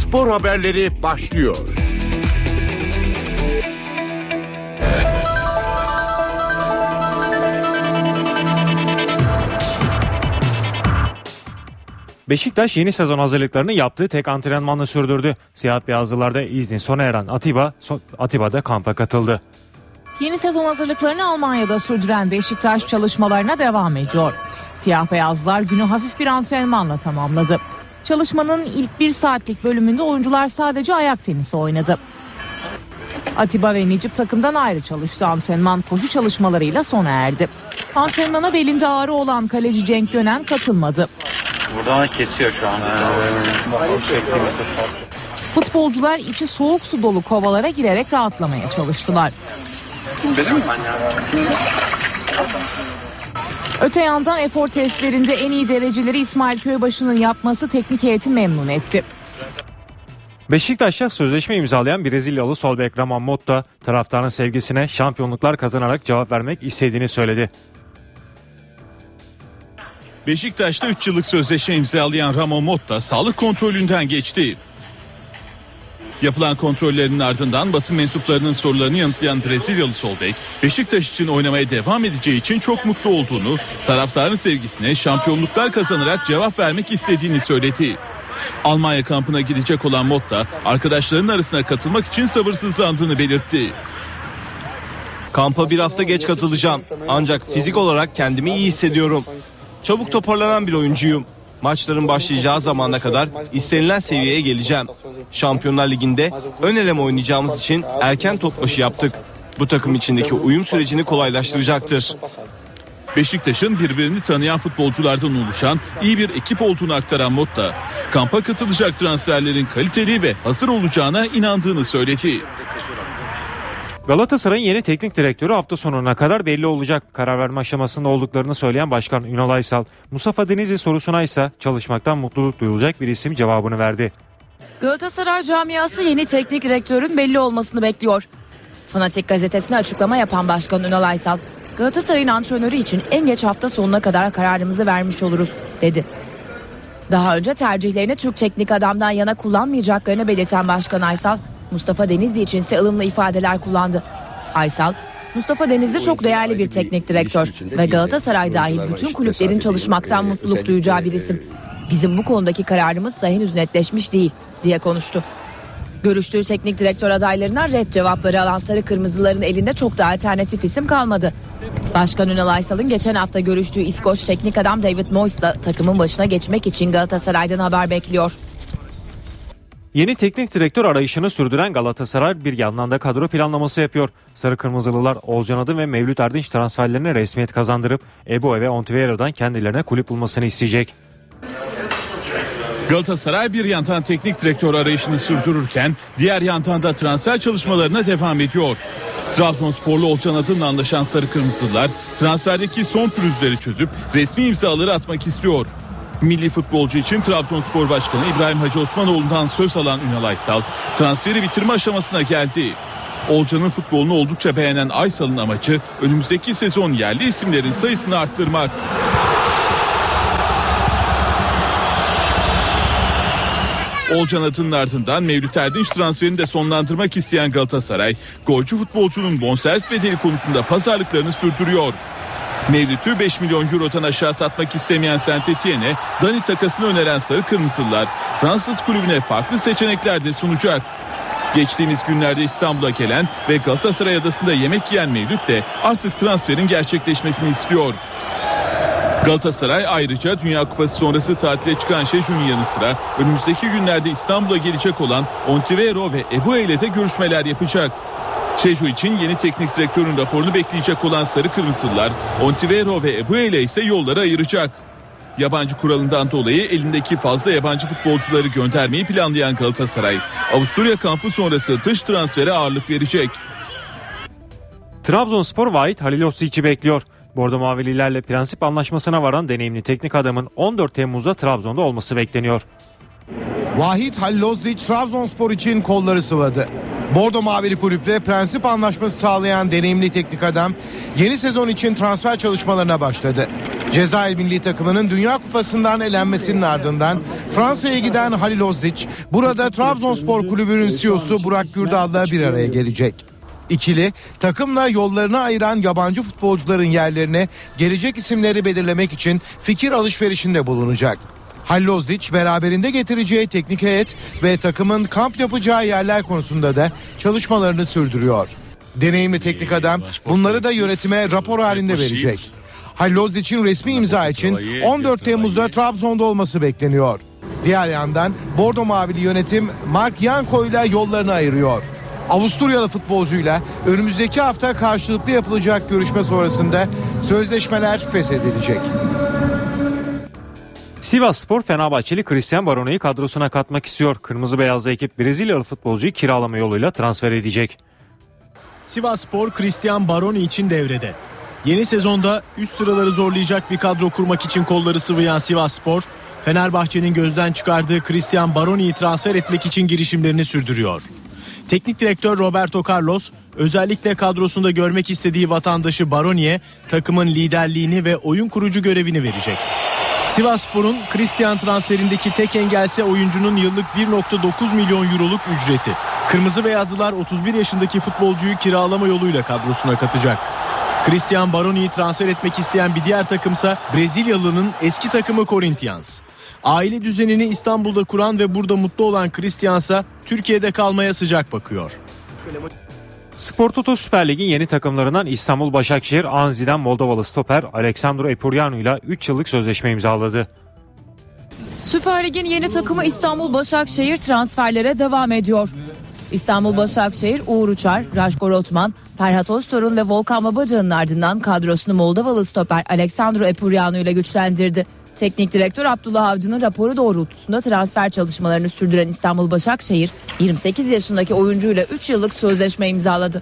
[SPEAKER 1] Spor haberleri başlıyor.
[SPEAKER 22] Beşiktaş yeni sezon hazırlıklarını yaptığı tek antrenmanla sürdürdü. Siyah beyazlılarda izni sona eren Atiba, Atiba da kampa katıldı.
[SPEAKER 23] Yeni sezon hazırlıklarını Almanya'da sürdüren Beşiktaş çalışmalarına devam ediyor. Siyah beyazlar günü hafif bir antrenmanla tamamladı. Çalışmanın ilk bir saatlik bölümünde oyuncular sadece ayak tenisi oynadı. Atiba ve Necip takımdan ayrı çalıştı. Antrenman koşu çalışmalarıyla sona erdi. Antrenmana belinde ağrı olan kaleci Cenk Gönen katılmadı.
[SPEAKER 24] Buradan kesiyor şu an.
[SPEAKER 23] Futbolcular içi soğuk su dolu kovalara girerek rahatlamaya çalıştılar.
[SPEAKER 24] Benim
[SPEAKER 23] Öte yandan efor testlerinde en iyi dereceleri İsmail Köybaşı'nın yapması teknik heyeti memnun etti.
[SPEAKER 22] Beşiktaş'ta sözleşme imzalayan Brezilyalı sol bek Ramon Motta taraftarın sevgisine şampiyonluklar kazanarak cevap vermek istediğini söyledi.
[SPEAKER 25] Beşiktaş'ta 3 yıllık sözleşme imzalayan Ramon Motta sağlık kontrolünden geçti. Yapılan kontrollerin ardından basın mensuplarının sorularını yanıtlayan Brezilyalı sol bek, Beşiktaş için oynamaya devam edeceği için çok mutlu olduğunu, taraftarın sevgisine şampiyonluklar kazanarak cevap vermek istediğini söyledi. Almanya kampına gidecek olan Motta, arkadaşlarının arasına katılmak için sabırsızlandığını belirtti.
[SPEAKER 26] Kampa bir hafta geç katılacağım. Ancak fizik olarak kendimi iyi hissediyorum. Çabuk toparlanan bir oyuncuyum. Maçların başlayacağı zamana kadar istenilen seviyeye geleceğim. Şampiyonlar Ligi'nde ön eleme oynayacağımız için erken top başı yaptık. Bu takım içindeki uyum sürecini kolaylaştıracaktır.
[SPEAKER 25] Beşiktaş'ın birbirini tanıyan futbolculardan oluşan iyi bir ekip olduğunu aktaran Motta, kampa katılacak transferlerin kaliteli ve hazır olacağına inandığını söyledi.
[SPEAKER 22] Galatasaray'ın yeni teknik direktörü hafta sonuna kadar belli olacak. Karar verme aşamasında olduklarını söyleyen Başkan Ünal Aysal, Mustafa Denizli sorusuna ise çalışmaktan mutluluk duyulacak bir isim cevabını verdi.
[SPEAKER 27] Galatasaray camiası yeni teknik direktörün belli olmasını bekliyor. Fanatik gazetesine açıklama yapan Başkan Ünal Aysal, Galatasaray'ın antrenörü için en geç hafta sonuna kadar kararımızı vermiş oluruz dedi. Daha önce tercihlerini Türk teknik adamdan yana kullanmayacaklarını belirten Başkan Aysal, Mustafa Denizli için ise ılımlı ifadeler kullandı. Aysal, Mustafa Denizli çok değerli bir teknik direktör ve Galatasaray dahil bütün kulüplerin çalışmaktan mutluluk duyacağı bir isim. Bizim bu konudaki kararımız da henüz netleşmiş değil diye konuştu. Görüştüğü teknik direktör adaylarına red cevapları alan sarı kırmızıların elinde çok da alternatif isim kalmadı. Başkan Ünal Aysal'ın geçen hafta görüştüğü İskoç teknik adam David Moyes da takımın başına geçmek için Galatasaray'dan haber bekliyor.
[SPEAKER 22] Yeni teknik direktör arayışını sürdüren Galatasaray bir yandan da kadro planlaması yapıyor. Sarı Kırmızılılar Olcan Adı ve Mevlüt Erdinç transferlerine resmiyet kazandırıp Ebo ve Ontivero'dan kendilerine kulüp bulmasını isteyecek.
[SPEAKER 25] Galatasaray bir yandan teknik direktör arayışını sürdürürken diğer yandan da transfer çalışmalarına devam ediyor. Trabzonsporlu Olcan Adın'la anlaşan Sarı Kırmızılar transferdeki son pürüzleri çözüp resmi imzaları atmak istiyor. Milli futbolcu için Trabzonspor Başkanı İbrahim Hacı Osmanoğlu'ndan söz alan Ünal Aysal transferi bitirme aşamasına geldi. Olcan'ın futbolunu oldukça beğenen Aysal'ın amacı önümüzdeki sezon yerli isimlerin sayısını arttırmak. Olcan Atın'ın ardından Mevlüt Erdinç transferini de sonlandırmak isteyen Galatasaray, golcü futbolcunun bonservis bedeli konusunda pazarlıklarını sürdürüyor. Mevlüt'ü 5 milyon eurodan aşağı satmak istemeyen Saint Etienne'e Dani takasını öneren Sarı Kırmızılar Fransız kulübüne farklı seçenekler de sunacak. Geçtiğimiz günlerde İstanbul'a gelen ve Galatasaray adasında yemek yiyen Mevlüt de artık transferin gerçekleşmesini istiyor. Galatasaray ayrıca Dünya Kupası sonrası tatile çıkan Şecu'nun yanı sıra önümüzdeki günlerde İstanbul'a gelecek olan Ontivero ve Ebu ile de görüşmeler yapacak. Şecu için yeni teknik direktörün raporunu bekleyecek olan Sarı Kırmızılar Ontivero ve Ebu ile ise yolları ayıracak. Yabancı kuralından dolayı elindeki fazla yabancı futbolcuları göndermeyi planlayan Galatasaray, Avusturya kampı sonrası dış transfere ağırlık verecek.
[SPEAKER 22] Trabzonspor Vahit Halilosic'i bekliyor. Bordo Mavililerle prensip anlaşmasına varan deneyimli teknik adamın 14 Temmuz'da Trabzon'da olması bekleniyor.
[SPEAKER 28] Vahit Halilozdic Trabzonspor için kolları sıvadı. Bordo Mavili kulüple prensip anlaşması sağlayan deneyimli teknik adam yeni sezon için transfer çalışmalarına başladı. Cezayir milli takımının Dünya Kupası'ndan elenmesinin ardından Fransa'ya giden Halilozdic burada Trabzonspor kulübünün CEO'su Burak Gürdal'la bir araya gelecek. İkili takımla yollarını ayıran yabancı futbolcuların yerlerine gelecek isimleri belirlemek için fikir alışverişinde bulunacak. Hallozic beraberinde getireceği teknik heyet ve takımın kamp yapacağı yerler konusunda da çalışmalarını sürdürüyor. Deneyimli teknik adam bunları da yönetime rapor halinde verecek. Hallozic'in resmi imza için 14 Temmuz'da Trabzon'da olması bekleniyor. Diğer yandan Bordo Mavili yönetim Mark Yanko ile yollarını ayırıyor. Avusturyalı futbolcuyla önümüzdeki hafta karşılıklı yapılacak görüşme sonrasında sözleşmeler feshedilecek.
[SPEAKER 22] Sivas Spor Fenerbahçeli Christian Barone'yi kadrosuna katmak istiyor. Kırmızı beyazlı ekip Brezilyalı futbolcuyu kiralama yoluyla transfer edecek.
[SPEAKER 29] Sivas Spor Christian Baroni için devrede. Yeni sezonda üst sıraları zorlayacak bir kadro kurmak için kolları sıvayan Sivas Spor, Fenerbahçe'nin gözden çıkardığı Christian Baroni'yi transfer etmek için girişimlerini sürdürüyor. Teknik direktör Roberto Carlos özellikle kadrosunda görmek istediği vatandaşı Baroni'ye takımın liderliğini ve oyun kurucu görevini verecek. Sivasspor'un Christian transferindeki tek engelse oyuncunun yıllık 1.9 milyon euroluk ücreti. Kırmızı Beyazlılar 31 yaşındaki futbolcuyu kiralama yoluyla kadrosuna katacak. Christian Baroni'yi transfer etmek isteyen bir diğer takımsa Brezilyalı'nın eski takımı Corinthians. Aile düzenini İstanbul'da kuran ve burada mutlu olan Christiansa Türkiye'de kalmaya sıcak bakıyor.
[SPEAKER 22] Spor Toto Süper Lig'in yeni takımlarından İstanbul Başakşehir Anzi'den Moldovalı stoper Aleksandro Epurianu ile 3 yıllık sözleşme imzaladı.
[SPEAKER 27] Süper Lig'in yeni takımı İstanbul Başakşehir transferlere devam ediyor. İstanbul Başakşehir, Uğur Uçar, Raşko Rotman, Ferhat Öztorun ve Volkan Babacan'ın ardından kadrosunu Moldovalı stoper Aleksandro Epurianu ile güçlendirdi. Teknik direktör Abdullah Avcı'nın raporu doğrultusunda transfer çalışmalarını sürdüren İstanbul Başakşehir 28 yaşındaki oyuncuyla 3 yıllık sözleşme imzaladı.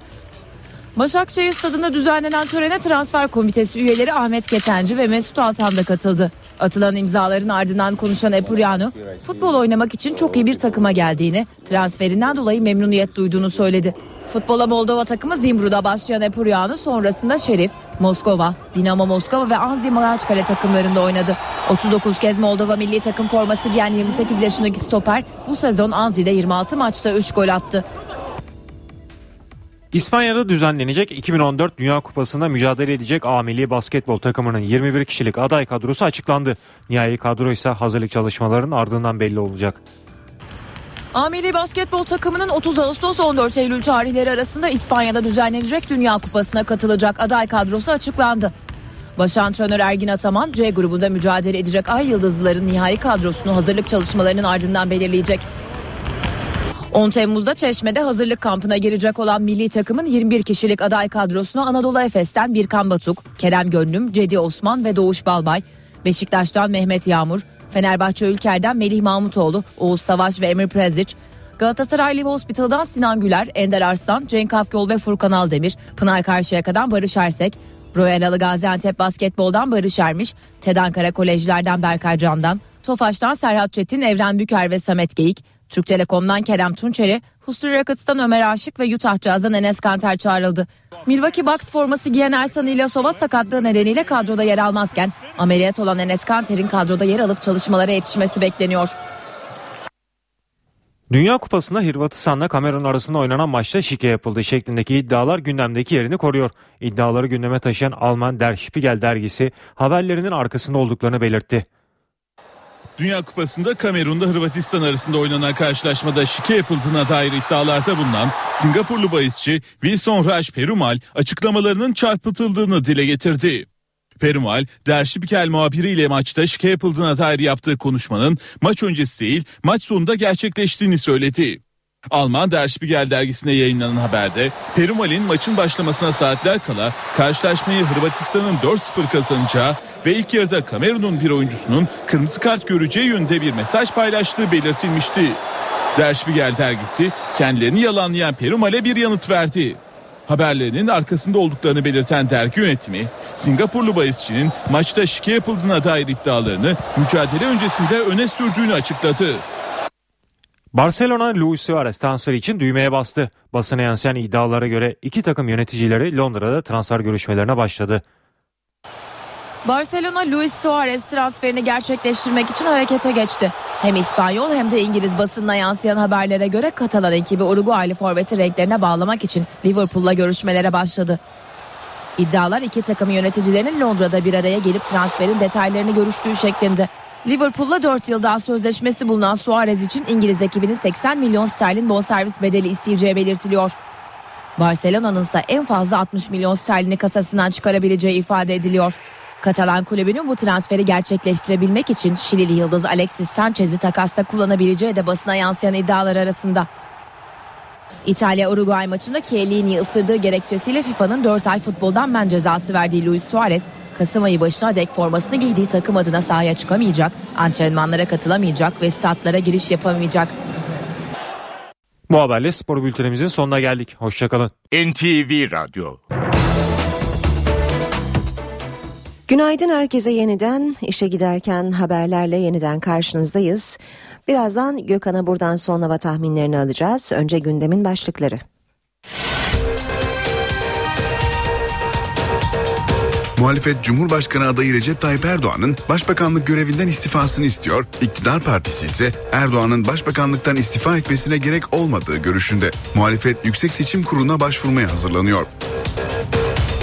[SPEAKER 27] Başakşehir stadında düzenlenen törene transfer komitesi üyeleri Ahmet Ketenci ve Mesut Altan da katıldı. Atılan imzaların ardından konuşan Epuriano, futbol oynamak için çok iyi bir takıma geldiğini, transferinden dolayı memnuniyet duyduğunu söyledi. Futbola Moldova takımı Zimbru'da başlayan Epuriano sonrasında Şerif, Moskova, Dinamo Moskova ve Anzi Malaçkale takımlarında oynadı. 39 kez Moldova milli takım forması giyen 28 yaşındaki stoper bu sezon Anzi'de 26 maçta 3 gol attı.
[SPEAKER 22] İspanya'da düzenlenecek 2014 Dünya Kupası'nda mücadele edecek A milli basketbol takımının 21 kişilik aday kadrosu açıklandı. Nihai kadro ise hazırlık çalışmalarının ardından belli olacak.
[SPEAKER 27] A milli basketbol takımının 30 Ağustos 14 Eylül tarihleri arasında İspanya'da düzenlenecek Dünya Kupası'na katılacak aday kadrosu açıklandı. Baş antrenör Ergin Ataman C grubunda mücadele edecek Ay Yıldızlıların nihai kadrosunu hazırlık çalışmalarının ardından belirleyecek. 10 Temmuz'da Çeşme'de hazırlık kampına girecek olan milli takımın 21 kişilik aday kadrosunu Anadolu Efes'ten Birkan Batuk, Kerem Gönlüm, Cedi Osman ve Doğuş Balbay, Beşiktaş'tan Mehmet Yağmur, Fenerbahçe Ülker'den Melih Mahmutoğlu, Oğuz Savaş ve Emir Prezic, Galatasaray Live Hospital'dan Sinan Güler, Ender Arslan, Cenk Akyol ve Furkan Aldemir, Pınar Karşıyaka'dan Barış Ersek, Royal Alı Gaziantep Basketbol'dan Barış Ermiş, TED Ankara Kolejlerden Berkay Candan, Tofaş'tan Serhat Çetin, Evren Büker ve Samet Geyik, Türk Telekom'dan Kerem Tunçeri, Husri Rockets'tan Ömer Aşık ve Utah Jazz'dan Enes Kanter çağrıldı. Milwaukee Bucks forması giyen Ersan İlyasova sakatlığı nedeniyle kadroda yer almazken ameliyat olan Enes Kanter'in kadroda yer alıp çalışmalara yetişmesi bekleniyor.
[SPEAKER 22] Dünya Kupası'nda Hırvatistan'la Kamerun arasında oynanan maçta şike yapıldı şeklindeki iddialar gündemdeki yerini koruyor. İddiaları gündeme taşıyan Alman Der Spiegel dergisi haberlerinin arkasında olduklarını belirtti.
[SPEAKER 25] Dünya Kupası'nda Kamerun'da Hırvatistan arasında oynanan karşılaşmada şike yapıldığına dair iddialarda bulunan Singapurlu bahisçi Wilson Raj Perumal açıklamalarının çarpıtıldığını dile getirdi. Perumal, Derşipikel muhabiriyle maçta şike yapıldığına dair yaptığı konuşmanın maç öncesi değil maç sonunda gerçekleştiğini söyledi. Alman Der Spiegel dergisine yayınlanan haberde Perumal'in maçın başlamasına saatler kala karşılaşmayı Hırvatistan'ın 4-0 kazanacağı ve ilk yarıda Kamerun'un bir oyuncusunun kırmızı kart göreceği yönde bir mesaj paylaştığı belirtilmişti. Der Spiegel dergisi kendilerini yalanlayan Perumal'e bir yanıt verdi. Haberlerinin arkasında olduklarını belirten dergi yönetimi, Singapurlu bahisçinin maçta şike yapıldığına dair iddialarını mücadele öncesinde öne sürdüğünü açıkladı.
[SPEAKER 22] Barcelona Luis Suarez transferi için düğmeye bastı. Basına yansıyan iddialara göre iki takım yöneticileri Londra'da transfer görüşmelerine başladı.
[SPEAKER 27] Barcelona Luis Suarez transferini gerçekleştirmek için harekete geçti. Hem İspanyol hem de İngiliz basınına yansıyan haberlere göre Katalan ekibi Uruguaylı forveti renklerine bağlamak için Liverpool'la görüşmelere başladı. İddialar iki takım yöneticilerinin Londra'da bir araya gelip transferin detaylarını görüştüğü şeklinde. Liverpool'la 4 yıl daha sözleşmesi bulunan Suarez için İngiliz ekibinin 80 milyon sterlin bonservis bedeli isteyeceği belirtiliyor. Barcelona'nın ise en fazla 60 milyon sterlini kasasından çıkarabileceği ifade ediliyor. Katalan kulübünün bu transferi gerçekleştirebilmek için Şilili yıldız Alexis Sanchez'i takasta kullanabileceği de basına yansıyan iddialar arasında. İtalya-Uruguay maçında Chiellini'yi ısırdığı gerekçesiyle FIFA'nın 4 ay futboldan men cezası verdiği Luis Suarez, Kasım ayı başına dek formasını giydiği takım adına sahaya çıkamayacak, antrenmanlara katılamayacak ve statlara giriş yapamayacak.
[SPEAKER 22] Bu haberle spor bültenimizin sonuna geldik. Hoşçakalın.
[SPEAKER 1] NTV Radyo
[SPEAKER 2] Günaydın herkese yeniden işe giderken haberlerle yeniden karşınızdayız. Birazdan Gökhan'a buradan son hava tahminlerini alacağız. Önce gündemin başlıkları.
[SPEAKER 3] Muhalefet Cumhurbaşkanı adayı Recep Tayyip Erdoğan'ın başbakanlık görevinden istifasını istiyor. İktidar partisi ise Erdoğan'ın başbakanlıktan istifa etmesine gerek olmadığı görüşünde. Muhalefet Yüksek Seçim Kurulu'na başvurmaya hazırlanıyor.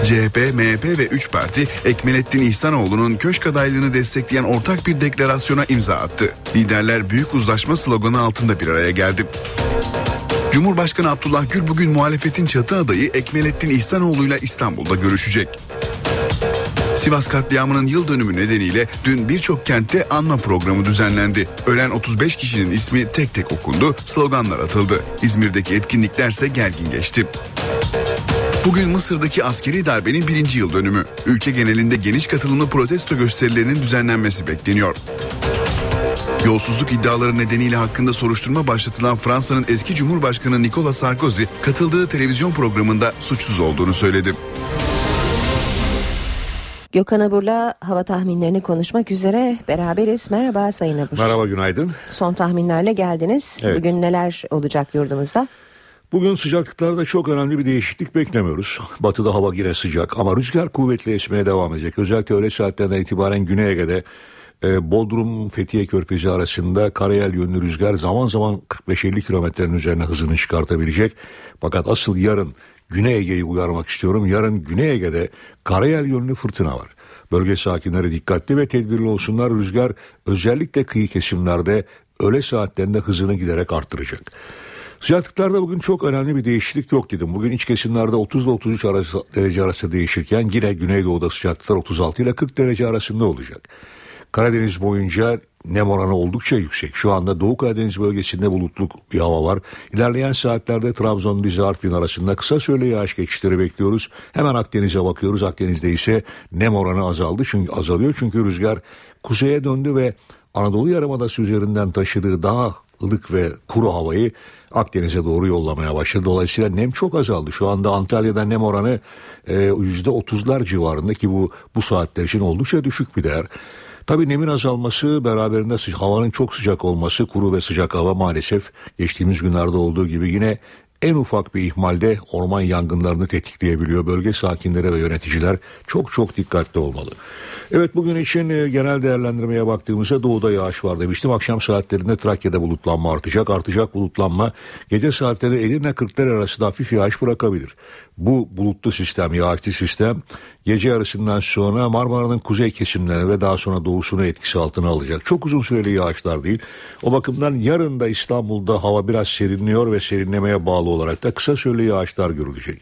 [SPEAKER 3] CHP, MHP ve 3 parti Ekmelettin İhsanoğlu'nun köşk adaylığını destekleyen ortak bir deklarasyona imza attı. Liderler büyük uzlaşma sloganı altında bir araya geldi. Cumhurbaşkanı Abdullah Gül bugün muhalefetin çatı adayı Ekmelettin İhsanoğlu ile İstanbul'da görüşecek. Sivas katliamının yıl dönümü nedeniyle dün birçok kentte anma programı düzenlendi. Ölen 35 kişinin ismi tek tek okundu, sloganlar atıldı. İzmir'deki etkinliklerse gergin geçti. Bugün Mısır'daki askeri darbenin birinci yıl dönümü. Ülke genelinde geniş katılımlı protesto gösterilerinin düzenlenmesi bekleniyor. Yolsuzluk iddiaları nedeniyle hakkında soruşturma başlatılan Fransa'nın eski Cumhurbaşkanı Nicolas Sarkozy katıldığı televizyon programında suçsuz olduğunu söyledi.
[SPEAKER 2] Gökhan Abur'la hava tahminlerini konuşmak üzere beraberiz. Merhaba Sayın Abur.
[SPEAKER 30] Merhaba günaydın.
[SPEAKER 2] Son tahminlerle geldiniz.
[SPEAKER 30] Evet.
[SPEAKER 2] Bugün neler olacak yurdumuzda?
[SPEAKER 30] Bugün sıcaklıklarda çok önemli bir değişiklik beklemiyoruz. Batıda hava yine sıcak ama rüzgar kuvvetli esmeye devam edecek. Özellikle öğle saatlerden itibaren Güney Ege'de e, Bodrum Fethiye Körfezi arasında karayel yönlü rüzgar zaman zaman 45-50 kilometrenin üzerine hızını çıkartabilecek. Fakat asıl yarın Güney Ege'yi uyarmak istiyorum. Yarın Güney Ege'de karayel yönlü fırtına var. Bölge sakinleri dikkatli ve tedbirli olsunlar. Rüzgar özellikle kıyı kesimlerde öğle saatlerinde hızını giderek arttıracak. Sıcaklıklarda bugün çok önemli bir değişiklik yok dedim. Bugün iç kesimlerde 30 ile 33 arası, derece arası değişirken yine Güneydoğu'da sıcaklıklar 36 ile 40 derece arasında olacak. Karadeniz boyunca nem oranı oldukça yüksek. Şu anda Doğu Karadeniz bölgesinde bulutluk bir hava var. İlerleyen saatlerde Trabzon, Rize, Artvin arasında kısa süreli yağış geçişleri bekliyoruz. Hemen Akdeniz'e bakıyoruz. Akdeniz'de ise nem oranı azaldı çünkü azalıyor çünkü rüzgar kuzeye döndü ve Anadolu Yarımadası üzerinden taşıdığı daha ılık ve kuru havayı Akdeniz'e doğru yollamaya başladı. Dolayısıyla nem çok azaldı. Şu anda Antalya'da nem oranı yüzde otuzlar civarında ki bu bu saatler için oldukça düşük bir değer. Tabii nemin azalması beraberinde havanın çok sıcak olması kuru ve sıcak hava maalesef geçtiğimiz günlerde olduğu gibi yine en ufak bir ihmalde orman yangınlarını tetikleyebiliyor. Bölge sakinleri ve yöneticiler çok çok dikkatli olmalı. Evet bugün için e, genel değerlendirmeye baktığımızda doğuda yağış var demiştim. Akşam saatlerinde Trakya'da bulutlanma artacak. Artacak bulutlanma gece saatlerinde Edirne Kırklar arasında hafif yağış bırakabilir. Bu bulutlu sistem, yağışlı sistem gece yarısından sonra Marmara'nın kuzey kesimlerine ve daha sonra doğusunu etkisi altına alacak. Çok uzun süreli yağışlar değil. O bakımdan yarın da İstanbul'da hava biraz serinliyor ve serinlemeye bağlı olarak da kısa süreli yağışlar görülecek.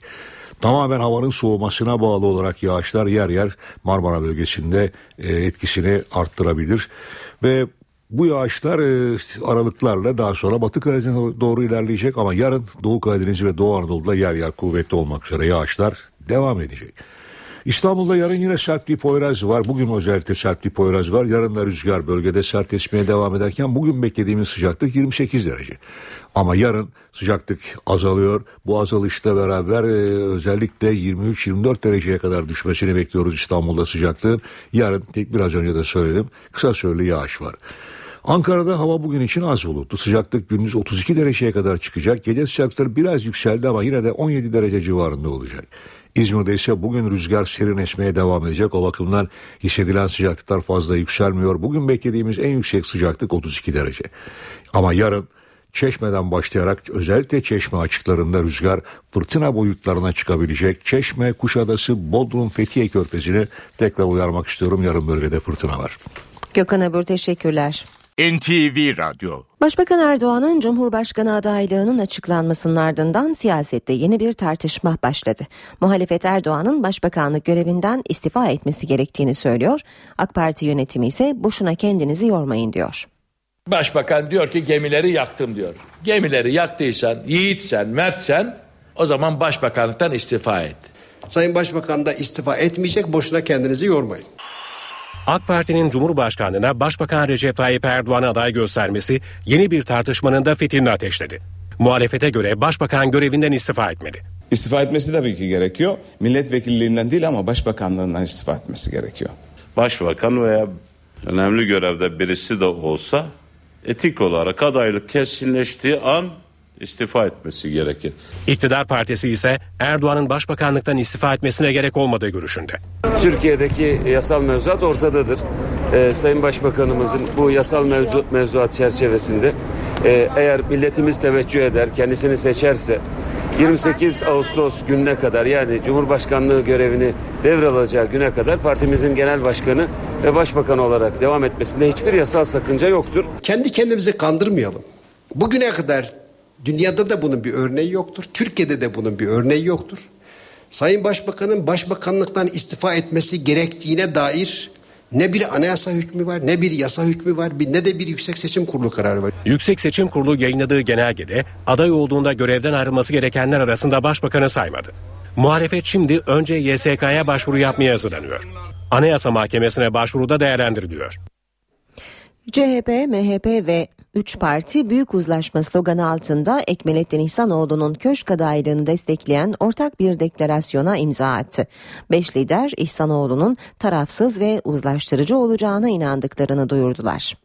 [SPEAKER 30] Tamamen havanın soğumasına bağlı olarak yağışlar yer yer Marmara bölgesinde e, etkisini arttırabilir. Ve bu yağışlar e, aralıklarla daha sonra Batı Karadeniz'e doğru ilerleyecek ama yarın Doğu Karadeniz ve Doğu Anadolu'da yer yer kuvvetli olmak üzere yağışlar devam edecek. İstanbul'da yarın yine sert bir poyraz var. Bugün özellikle sert bir poyraz var. Yarın da rüzgar bölgede sert esmeye devam ederken bugün beklediğimiz sıcaklık 28 derece. Ama yarın sıcaklık azalıyor. Bu azalışla beraber e, özellikle 23-24 dereceye kadar düşmesini bekliyoruz İstanbul'da sıcaklığın. Yarın tek biraz önce de söyledim kısa süreli yağış var. Ankara'da hava bugün için az bulutlu. Sıcaklık gündüz 32 dereceye kadar çıkacak. Gece sıcaklıkları biraz yükseldi ama yine de 17 derece civarında olacak. İzmir'de ise bugün rüzgar serin esmeye devam edecek. O bakımdan hissedilen sıcaklıklar fazla yükselmiyor. Bugün beklediğimiz en yüksek sıcaklık 32 derece. Ama yarın Çeşme'den başlayarak özellikle Çeşme açıklarında rüzgar fırtına boyutlarına çıkabilecek. Çeşme, Kuşadası, Bodrum, Fethiye Körfezi'ni tekrar uyarmak istiyorum. Yarın bölgede fırtına var.
[SPEAKER 2] Gökhan Abur teşekkürler.
[SPEAKER 31] NTV Radyo
[SPEAKER 2] Başbakan Erdoğan'ın Cumhurbaşkanı adaylığının açıklanmasının ardından siyasette yeni bir tartışma başladı. Muhalefet Erdoğan'ın başbakanlık görevinden istifa etmesi gerektiğini söylüyor. AK Parti yönetimi ise boşuna kendinizi yormayın diyor.
[SPEAKER 7] Başbakan diyor ki gemileri yaktım diyor. Gemileri yaktıysan, yiğitsen, mertsen o zaman başbakanlıktan istifa et.
[SPEAKER 6] Sayın Başbakan da istifa etmeyecek boşuna kendinizi yormayın.
[SPEAKER 5] AK Parti'nin Cumhurbaşkanlığına Başbakan Recep Tayyip Erdoğan'ı aday göstermesi yeni bir tartışmanın da fitilini ateşledi. Muhalefete göre Başbakan görevinden istifa etmedi.
[SPEAKER 8] İstifa etmesi tabii ki gerekiyor. Milletvekilliğinden değil ama başbakanlığından istifa etmesi gerekiyor.
[SPEAKER 9] Başbakan veya önemli görevde birisi de olsa etik olarak adaylık kesinleştiği an istifa etmesi gerekir.
[SPEAKER 5] İktidar partisi ise Erdoğan'ın başbakanlıktan istifa etmesine gerek olmadığı görüşünde.
[SPEAKER 10] Türkiye'deki yasal mevzuat ortadadır. Ee, Sayın Başbakanımızın bu yasal mevzuat, mevzuat çerçevesinde e, eğer milletimiz teveccüh eder, kendisini seçerse 28 Ağustos gününe kadar yani Cumhurbaşkanlığı görevini devralacağı güne kadar partimizin genel başkanı ve başbakan olarak devam etmesinde hiçbir yasal sakınca yoktur.
[SPEAKER 6] Kendi kendimizi kandırmayalım. Bugüne kadar dünyada da bunun bir örneği yoktur. Türkiye'de de bunun bir örneği yoktur. Sayın Başbakan'ın başbakanlıktan istifa etmesi gerektiğine dair ne bir anayasa hükmü var, ne bir yasa hükmü var, ne de bir yüksek seçim kurulu kararı var.
[SPEAKER 5] Yüksek Seçim Kurulu yayınladığı genelgede aday olduğunda görevden ayrılması gerekenler arasında başbakanı saymadı. Muhalefet şimdi önce YSK'ya başvuru yapmaya hazırlanıyor. Anayasa Mahkemesi'ne başvuruda değerlendiriliyor.
[SPEAKER 2] CHP, MHP ve 3 parti büyük uzlaşma sloganı altında Ekmelettin İhsanoğlu'nun köşk adaylığını destekleyen ortak bir deklarasyona imza attı. 5 lider İhsanoğlu'nun tarafsız ve uzlaştırıcı olacağına inandıklarını duyurdular.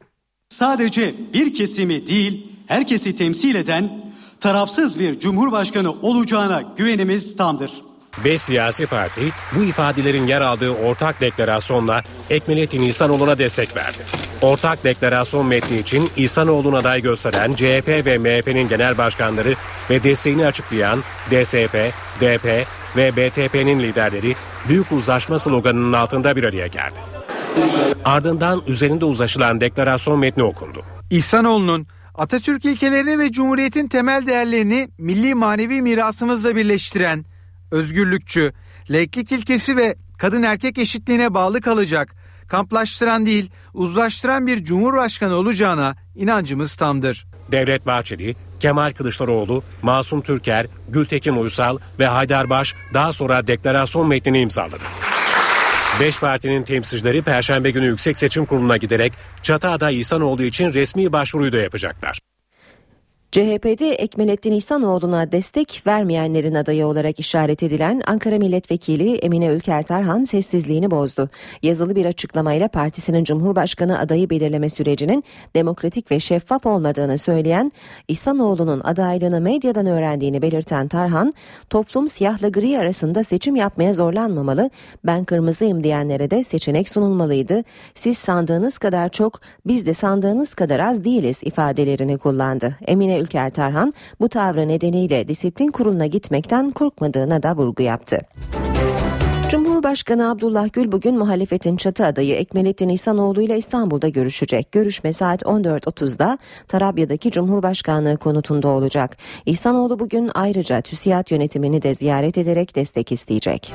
[SPEAKER 11] Sadece bir kesimi değil, herkesi temsil eden tarafsız bir cumhurbaşkanı olacağına güvenimiz tamdır.
[SPEAKER 5] Beş siyasi parti bu ifadelerin yer aldığı ortak deklarasyonla Ekmelettin İhsanoğlu'na destek verdi. Ortak deklarasyon metni için İhsanoğlu'na aday gösteren CHP ve MHP'nin genel başkanları ve desteğini açıklayan DSP, DP ve BTP'nin liderleri büyük uzlaşma sloganının altında bir araya geldi. Ardından üzerinde uzlaşılan deklarasyon metni okundu.
[SPEAKER 12] İhsanoğlu'nun Atatürk ilkelerini ve Cumhuriyet'in temel değerlerini milli manevi mirasımızla birleştiren, özgürlükçü, laiklik ilkesi ve kadın erkek eşitliğine bağlı kalacak, kamplaştıran değil uzlaştıran bir cumhurbaşkanı olacağına inancımız tamdır.
[SPEAKER 5] Devlet Bahçeli, Kemal Kılıçdaroğlu, Masum Türker, Gültekin Uysal ve Haydarbaş daha sonra deklarasyon metnini imzaladı. Beş partinin temsilcileri Perşembe günü Yüksek Seçim Kurulu'na giderek çatı aday İhsanoğlu için resmi başvuruyu da yapacaklar.
[SPEAKER 2] CHP'de Ekmelettin İhsanoğlu'na destek vermeyenlerin adayı olarak işaret edilen Ankara Milletvekili Emine Ülker Tarhan sessizliğini bozdu. Yazılı bir açıklamayla partisinin Cumhurbaşkanı adayı belirleme sürecinin demokratik ve şeffaf olmadığını söyleyen İhsanoğlu'nun adaylığını medyadan öğrendiğini belirten Tarhan, toplum siyahla gri arasında seçim yapmaya zorlanmamalı, ben kırmızıyım diyenlere de seçenek sunulmalıydı, siz sandığınız kadar çok, biz de sandığınız kadar az değiliz ifadelerini kullandı. Emine Ülker Tarhan bu tavrı nedeniyle disiplin kuruluna gitmekten korkmadığına da vurgu yaptı. Cumhurbaşkanı Abdullah Gül bugün muhalefetin çatı adayı Ekmelettin İhsanoğlu ile İstanbul'da görüşecek. Görüşme saat 14.30'da Tarabya'daki Cumhurbaşkanlığı konutunda olacak. İhsanoğlu bugün ayrıca TÜSİAD yönetimini de ziyaret ederek destek isteyecek.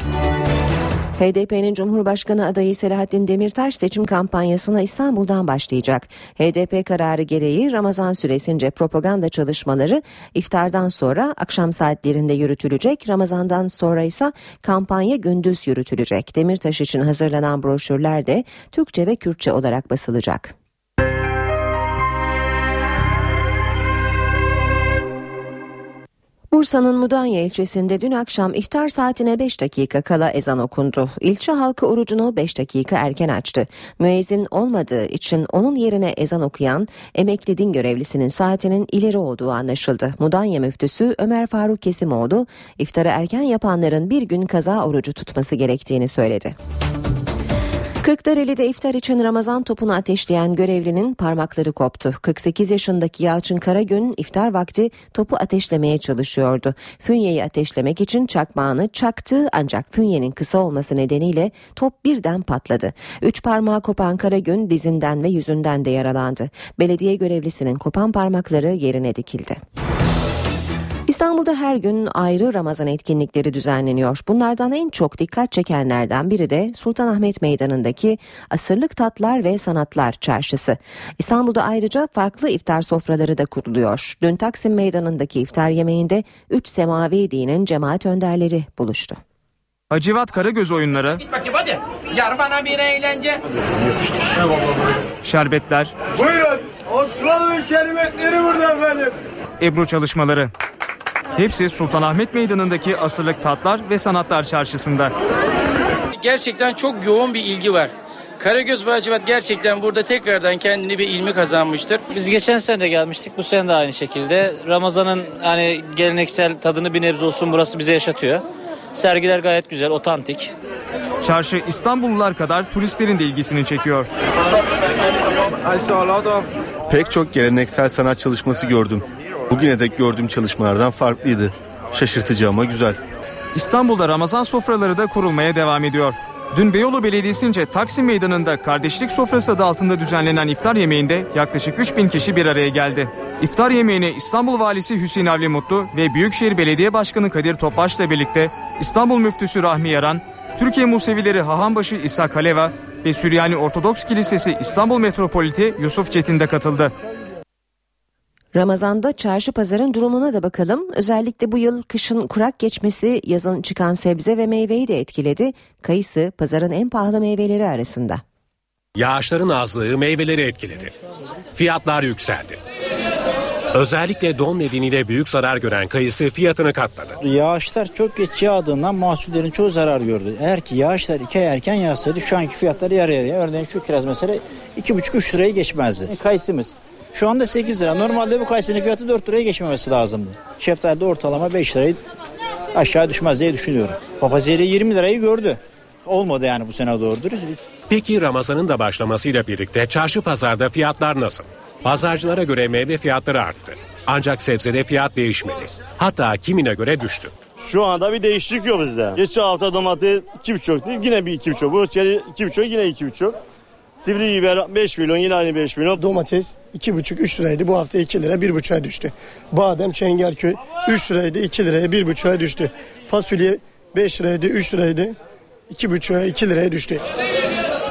[SPEAKER 2] HDP'nin Cumhurbaşkanı adayı Selahattin Demirtaş seçim kampanyasına İstanbul'dan başlayacak. HDP kararı gereği Ramazan süresince propaganda çalışmaları iftardan sonra akşam saatlerinde yürütülecek. Ramazandan sonra ise kampanya gündüz yürütülecek. Demirtaş için hazırlanan broşürler de Türkçe ve Kürtçe olarak basılacak. Bursa'nın Mudanya ilçesinde dün akşam iftar saatine 5 dakika kala ezan okundu. İlçe halkı orucunu 5 dakika erken açtı. Müezzin olmadığı için onun yerine ezan okuyan emekli din görevlisinin saatinin ileri olduğu anlaşıldı. Mudanya müftüsü Ömer Faruk Kesimoğlu iftarı erken yapanların bir gün kaza orucu tutması gerektiğini söyledi. Kırklareli'de iftar için Ramazan topunu ateşleyen görevlinin parmakları koptu. 48 yaşındaki Yalçın Karagün iftar vakti topu ateşlemeye çalışıyordu. Fünyeyi ateşlemek için çakmağını çaktı ancak fünyenin kısa olması nedeniyle top birden patladı. Üç parmağı kopan Karagün dizinden ve yüzünden de yaralandı. Belediye görevlisinin kopan parmakları yerine dikildi. İstanbul'da her gün ayrı Ramazan etkinlikleri düzenleniyor. Bunlardan en çok dikkat çekenlerden biri de Sultanahmet Meydanı'ndaki Asırlık Tatlar ve Sanatlar Çarşısı. İstanbul'da ayrıca farklı iftar sofraları da kuruluyor. Dün Taksim Meydanı'ndaki iftar yemeğinde 3 semavi dinin cemaat önderleri buluştu.
[SPEAKER 32] Hacivat Karagöz oyunları,
[SPEAKER 33] Git bakayım hadi. Yar bana bir eğlence.
[SPEAKER 32] şerbetler,
[SPEAKER 33] Buyurun. Osmanlı şerbetleri burada efendim.
[SPEAKER 32] Ebru çalışmaları. Hepsi Sultanahmet Meydanı'ndaki Asırlık Tatlar ve Sanatlar Çarşısı'nda.
[SPEAKER 33] Gerçekten çok yoğun bir ilgi var. Karagöz Bağcıvat gerçekten burada tekrardan kendini bir ilmi kazanmıştır.
[SPEAKER 34] Biz geçen sene de gelmiştik. Bu sene de aynı şekilde. Ramazan'ın hani geleneksel tadını bir nebze olsun burası bize yaşatıyor. Sergiler gayet güzel, otantik.
[SPEAKER 32] Çarşı İstanbullular kadar turistlerin de ilgisini çekiyor.
[SPEAKER 35] Pek çok geleneksel sanat çalışması gördüm. Bugüne dek gördüğüm çalışmalardan farklıydı. Şaşırtıcı ama güzel.
[SPEAKER 32] İstanbul'da Ramazan sofraları da kurulmaya devam ediyor. Dün Beyoğlu Belediyesi'nce Taksim Meydanı'nda kardeşlik sofrası adı altında düzenlenen iftar yemeğinde yaklaşık 3000 kişi bir araya geldi. İftar yemeğine İstanbul Valisi Hüseyin Avli Mutlu ve Büyükşehir Belediye Başkanı Kadir Topbaş'la birlikte İstanbul Müftüsü Rahmi Yaran, Türkiye Musevileri Hahanbaşı İsa Kaleva ve Süryani Ortodoks Kilisesi İstanbul Metropoliti Yusuf Çetin de katıldı.
[SPEAKER 2] Ramazanda çarşı pazarın durumuna da bakalım. Özellikle bu yıl kışın kurak geçmesi yazın çıkan sebze ve meyveyi de etkiledi. Kayısı pazarın en pahalı meyveleri arasında.
[SPEAKER 5] Yağışların azlığı meyveleri etkiledi. Fiyatlar yükseldi. Özellikle don nedeniyle büyük zarar gören kayısı fiyatını katladı.
[SPEAKER 36] Yağışlar çok geç yağdığından mahsullerin çoğu zarar gördü. Eğer ki yağışlar iki ay erken yağsaydı şu anki fiyatları yarı yarıya. Örneğin şu kiraz mesela 2,5-3 lirayı geçmezdi. Kayısımız şu anda 8 lira. Normalde bu kayısının fiyatı 4 liraya geçmemesi lazımdı. Şeftali de ortalama 5 lirayı aşağı düşmez diye düşünüyorum. Papazya'da 20 lirayı gördü. Olmadı yani bu sene doğru dürüst.
[SPEAKER 5] Peki Ramazan'ın da başlamasıyla birlikte çarşı pazarda fiyatlar nasıl? Pazarcılara göre meyve fiyatları arttı. Ancak sebzede fiyat değişmedi. Hatta kimine göre düştü.
[SPEAKER 37] Şu anda bir değişiklik yok bizde. Geçen hafta domates 2,5 değil yine bir 2,5. Bu içeri 2,5 yine 2,5. Sivri biber 5 milyon yine aynı 5 milyon.
[SPEAKER 38] Domates 2,5-3 liraydı. Bu hafta 2 lira 1,5'a düştü. Badem Çengelköy 3 liraydı 2 liraya 1,5'a düştü. Fasulye 5 liraydı 3 liraydı 2,5'a 2 liraya düştü.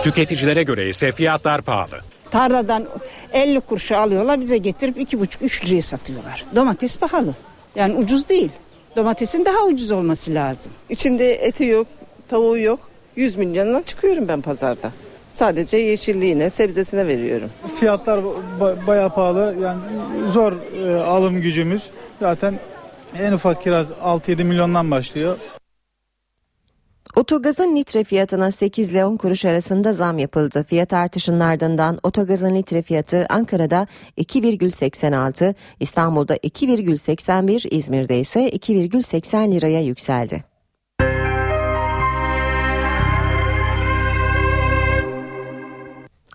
[SPEAKER 5] Tüketicilere göre ise fiyatlar pahalı.
[SPEAKER 39] Tarladan 50 kuruşa alıyorlar bize getirip 2,5-3 liraya satıyorlar. Domates pahalı. Yani ucuz değil. Domatesin daha ucuz olması lazım.
[SPEAKER 40] İçinde eti yok, tavuğu yok. 100 milyondan çıkıyorum ben pazarda. Sadece yeşilliğine, sebzesine veriyorum.
[SPEAKER 41] Fiyatlar ba- bayağı pahalı. Yani zor e, alım gücümüz. Zaten en ufak kiraz 6-7 milyondan başlıyor.
[SPEAKER 2] Otogazın litre fiyatına 8 ile 10 kuruş arasında zam yapıldı. Fiyat artışının ardından otogazın litre fiyatı Ankara'da 2,86, İstanbul'da 2,81, İzmir'de ise 2,80 liraya yükseldi.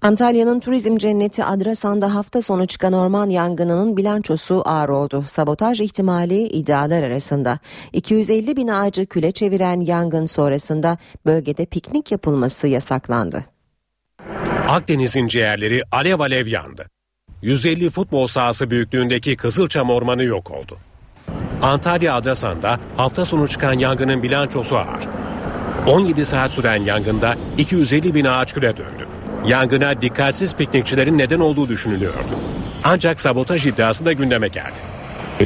[SPEAKER 2] Antalya'nın turizm cenneti Adrasan'da hafta sonu çıkan orman yangınının bilançosu ağır oldu. Sabotaj ihtimali iddialar arasında. 250 bin ağacı küle çeviren yangın sonrasında bölgede piknik yapılması yasaklandı.
[SPEAKER 5] Akdeniz'in ciğerleri alev alev yandı. 150 futbol sahası büyüklüğündeki Kızılçam Ormanı yok oldu. Antalya Adrasan'da hafta sonu çıkan yangının bilançosu ağır. 17 saat süren yangında 250 bin ağaç küle döndü. Yangına dikkatsiz piknikçilerin neden olduğu düşünülüyordu. Ancak sabotaj iddiası da gündeme geldi.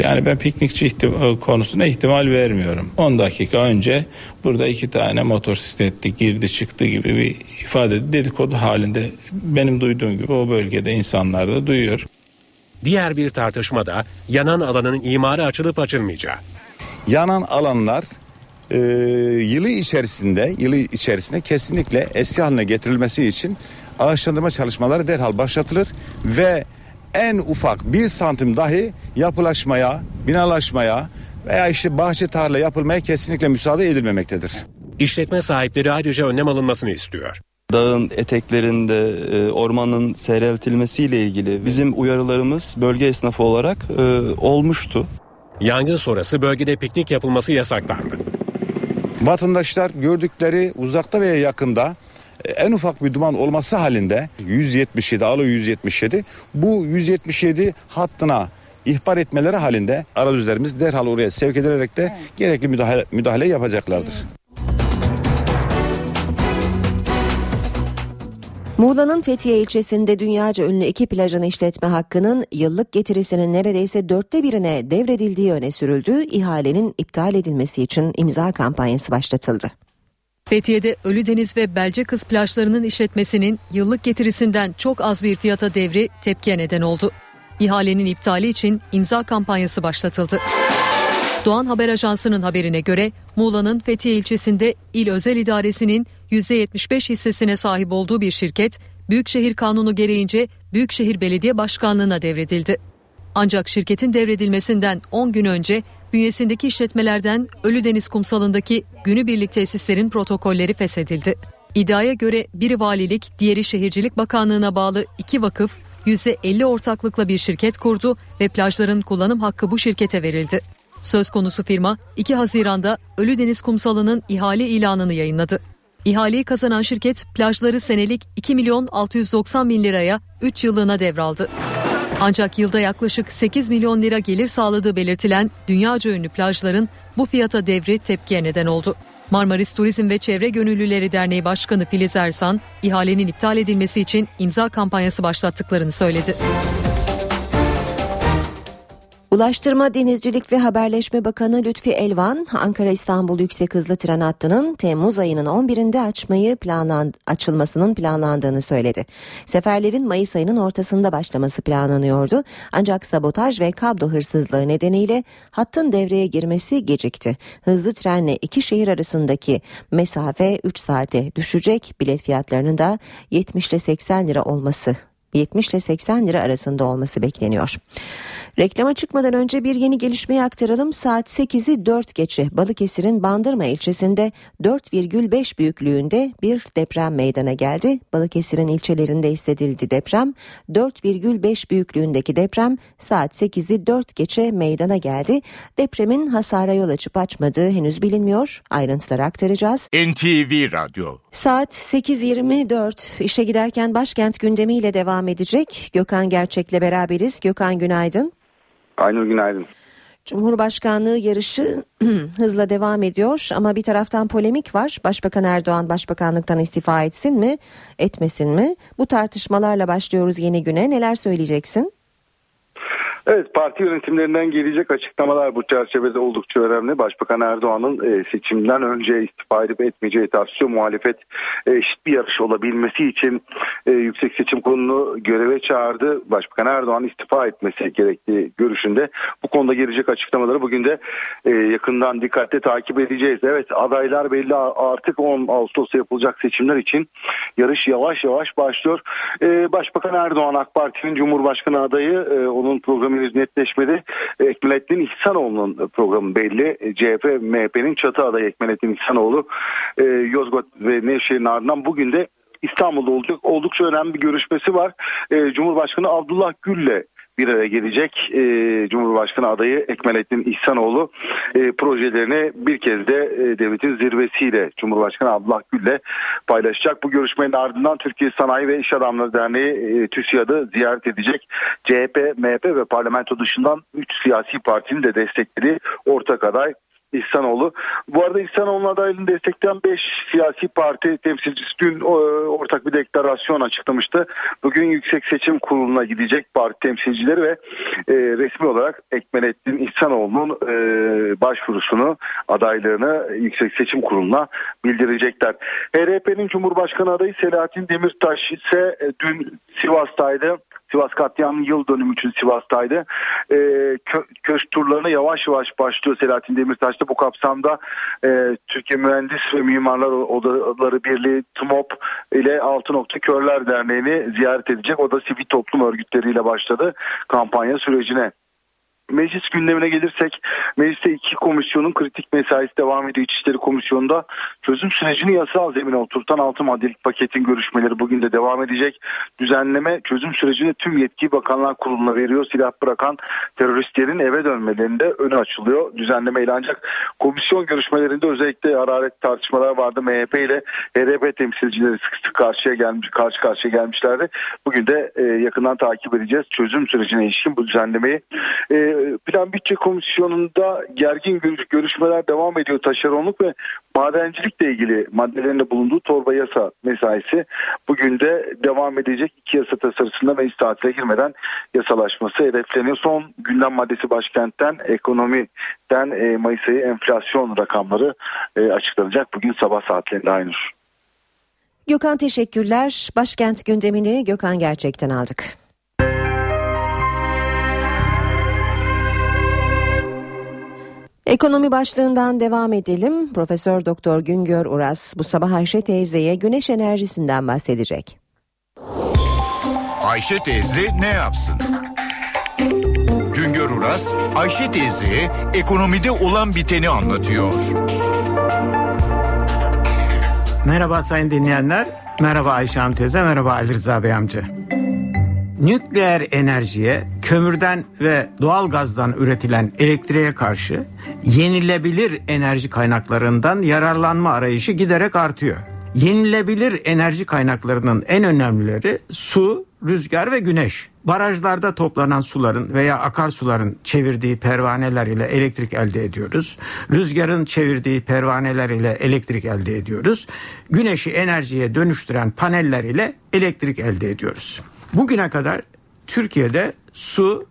[SPEAKER 42] Yani ben piknikçi ihtim- konusuna ihtimal vermiyorum. 10 dakika önce burada iki tane motosikletli girdi çıktı gibi bir ifade dedikodu halinde benim duyduğum gibi o bölgede insanlar da duyuyor.
[SPEAKER 5] Diğer bir tartışma da yanan alanın imara açılıp açılmayacağı.
[SPEAKER 43] Yanan alanlar e, yılı içerisinde yılı içerisinde kesinlikle eski haline getirilmesi için ağaçlandırma çalışmaları derhal başlatılır ve en ufak bir santim dahi yapılaşmaya, binalaşmaya veya işte bahçe tarla yapılmaya kesinlikle müsaade edilmemektedir.
[SPEAKER 5] İşletme sahipleri ayrıca önlem alınmasını istiyor.
[SPEAKER 44] Dağın eteklerinde e, ormanın seyreltilmesiyle ilgili bizim uyarılarımız bölge esnafı olarak e, olmuştu.
[SPEAKER 5] Yangın sonrası bölgede piknik yapılması yasaklandı.
[SPEAKER 43] Vatandaşlar gördükleri uzakta veya yakında en ufak bir duman olması halinde 177 alo 177 bu 177 hattına ihbar etmeleri halinde arayüzlerimiz derhal oraya sevk edilerek de gerekli müdahale, müdahale yapacaklardır.
[SPEAKER 2] Muğla'nın Fethiye ilçesinde dünyaca ünlü iki plajın işletme hakkının yıllık getirisinin neredeyse dörtte birine devredildiği öne sürüldü. İhalenin iptal edilmesi için imza kampanyası başlatıldı.
[SPEAKER 19] Fethiye'de Ölüdeniz ve Belcekız plajlarının işletmesinin yıllık getirisinden çok az bir fiyata devri tepkiye neden oldu. İhalenin iptali için imza kampanyası başlatıldı. Doğan Haber Ajansı'nın haberine göre Muğla'nın Fethiye ilçesinde il özel idaresinin %75 hissesine sahip olduğu bir şirket, Büyükşehir Kanunu gereğince Büyükşehir Belediye Başkanlığı'na devredildi. Ancak şirketin devredilmesinden 10 gün önce bünyesindeki işletmelerden Ölüdeniz kumsalındaki günübirlik tesislerin protokolleri feshedildi. İddiaya göre biri valilik, diğeri Şehircilik Bakanlığı'na bağlı iki vakıf %50 ortaklıkla bir şirket kurdu ve plajların kullanım hakkı bu şirkete verildi. Söz konusu firma 2 Haziran'da Ölüdeniz Kumsalı'nın ihale ilanını yayınladı. İhaleyi kazanan şirket plajları senelik 2 milyon 690 bin liraya 3 yıllığına devraldı. Ancak yılda yaklaşık 8 milyon lira gelir sağladığı belirtilen dünyaca ünlü plajların bu fiyata devri tepkiye neden oldu. Marmaris Turizm ve Çevre Gönüllüleri Derneği Başkanı Filiz Ersan, ihalenin iptal edilmesi için imza kampanyası başlattıklarını söyledi.
[SPEAKER 2] Ulaştırma, Denizcilik ve Haberleşme Bakanı Lütfi Elvan, Ankara-İstanbul Yüksek Hızlı Tren Hattı'nın Temmuz ayının 11'inde açmayı planlan açılmasının planlandığını söyledi. Seferlerin Mayıs ayının ortasında başlaması planlanıyordu. Ancak sabotaj ve kablo hırsızlığı nedeniyle hattın devreye girmesi gecikti. Hızlı trenle iki şehir arasındaki mesafe 3 saate düşecek. Bilet fiyatlarının da 70 ile 80 lira olması 70 ile 80 lira arasında olması bekleniyor. Reklama çıkmadan önce bir yeni gelişmeyi aktaralım. Saat 8'i 4 geçe Balıkesir'in Bandırma ilçesinde 4,5 büyüklüğünde bir deprem meydana geldi. Balıkesir'in ilçelerinde hissedildi deprem. 4,5 büyüklüğündeki deprem saat 8'i 4 geçe meydana geldi. Depremin hasara yol açıp açmadığı henüz bilinmiyor. Ayrıntıları aktaracağız.
[SPEAKER 8] NTV Radyo
[SPEAKER 2] Saat 8.24 işe giderken başkent gündemiyle devam edecek. Gökhan Gerçek'le beraberiz. Gökhan günaydın.
[SPEAKER 45] Aynur günaydın.
[SPEAKER 2] Cumhurbaşkanlığı yarışı hızla devam ediyor ama bir taraftan polemik var. Başbakan Erdoğan başbakanlıktan istifa etsin mi, etmesin mi? Bu tartışmalarla başlıyoruz yeni güne. Neler söyleyeceksin?
[SPEAKER 45] Evet parti yönetimlerinden gelecek açıklamalar bu çerçevede oldukça önemli. Başbakan Erdoğan'ın e, seçimden önce istifa edip etmeyeceği tartışıyor. Muhalefet e, eşit bir yarış olabilmesi için e, Yüksek Seçim Kurulu'nu göreve çağırdı. Başbakan Erdoğan istifa etmesi gerektiği görüşünde. Bu konuda gelecek açıklamaları bugün de yakından dikkatle takip edeceğiz. Evet adaylar belli artık 10 Ağustos'ta yapılacak seçimler için yarış yavaş yavaş başlıyor. Başbakan Erdoğan AK Parti'nin Cumhurbaşkanı adayı onun programı henüz netleşmedi. Ekmelettin İhsanoğlu'nun programı belli. CHP, MHP'nin çatı adayı Ekmelettin İhsanoğlu e, Yozgat ve Nevşehir'in ardından bugün de İstanbul'da olacak oldukça önemli bir görüşmesi var. E, Cumhurbaşkanı Abdullah Gül'le bir araya gelecek e, Cumhurbaşkanı adayı Ekmelettin İhsanoğlu e, projelerini bir kez de e, devletin zirvesiyle Cumhurbaşkanı Abdullah Gül'le paylaşacak. Bu görüşmenin ardından Türkiye Sanayi ve İş Adamları Derneği e, TÜSİAD'ı ziyaret edecek. CHP, MHP ve parlamento dışından 3 siyasi partinin de desteklediği ortak aday İhsanoğlu. Bu arada İhsanoğlu'nun adaylığını destekleyen 5 siyasi parti temsilcisi dün ortak bir deklarasyon açıklamıştı. Bugün Yüksek Seçim Kurulu'na gidecek parti temsilcileri ve e, resmi olarak Ekmelettin İhsanoğlu'nun e, başvurusunu, adaylığını Yüksek Seçim Kurulu'na bildirecekler. HDP'nin Cumhurbaşkanı adayı Selahattin Demirtaş ise e, dün Sivas'taydı. Sivas katliamı yıl dönümü için Sivas'taydı. E, kö, köşk turlarına yavaş yavaş başlıyor Selahattin Demirtaş'ta. Bu kapsamda e, Türkiye Mühendis ve Mimarlar Odaları Birliği TMOP ile Altı Nokta Körler Derneği'ni ziyaret edecek. O da sivil toplum örgütleriyle başladı kampanya sürecine. Meclis gündemine gelirsek mecliste iki komisyonun kritik mesaisi devam ediyor. İçişleri Komisyonu'nda çözüm sürecini yasal zemine oturtan altı maddelik paketin görüşmeleri bugün de devam edecek. Düzenleme çözüm sürecini tüm yetki Bakanlar Kurulu'na veriyor. Silah bırakan teröristlerin eve dönmelerinde önü açılıyor. Düzenlemeyle ancak komisyon görüşmelerinde özellikle hararet tartışmalar vardı. MHP ile HDP temsilcileri sık sık karşıya gelmiş, karşı karşıya gelmişlerdi. Bugün de e, yakından takip edeceğiz. Çözüm sürecine ilişkin bu düzenlemeyi. Plan Bütçe Komisyonu'nda gergin görüşmeler devam ediyor. Taşeronluk ve madencilikle ilgili maddelerinde bulunduğu torba yasa mesaisi bugün de devam edecek. iki yasa tasarısında meclis tatile girmeden yasalaşması hedefleniyor. Son gündem maddesi başkentten ekonomiden e, Mayıs ayı enflasyon rakamları e, açıklanacak. Bugün sabah saatlerinde Aynur.
[SPEAKER 2] Gökhan teşekkürler. Başkent gündemini Gökhan Gerçek'ten aldık. Ekonomi başlığından devam edelim. Profesör Doktor Güngör Uras bu sabah Ayşe teyzeye güneş enerjisinden bahsedecek.
[SPEAKER 8] Ayşe teyze ne yapsın? Güngör Uras, Ayşe teyzeye ekonomide olan biteni anlatıyor.
[SPEAKER 46] Merhaba sayın dinleyenler. Merhaba Ayşe Hanım teyze, merhaba Ali Rıza Bey amca. Nükleer enerjiye, kömürden ve doğal gazdan üretilen elektriğe karşı yenilebilir enerji kaynaklarından yararlanma arayışı giderek artıyor. Yenilebilir enerji kaynaklarının en önemlileri su, rüzgar ve güneş. Barajlarda toplanan suların veya akarsuların çevirdiği pervaneler ile elektrik elde ediyoruz. Rüzgarın çevirdiği pervaneler ile elektrik elde ediyoruz. Güneşi enerjiye dönüştüren paneller ile elektrik elde ediyoruz. Bugüne kadar Türkiye'de su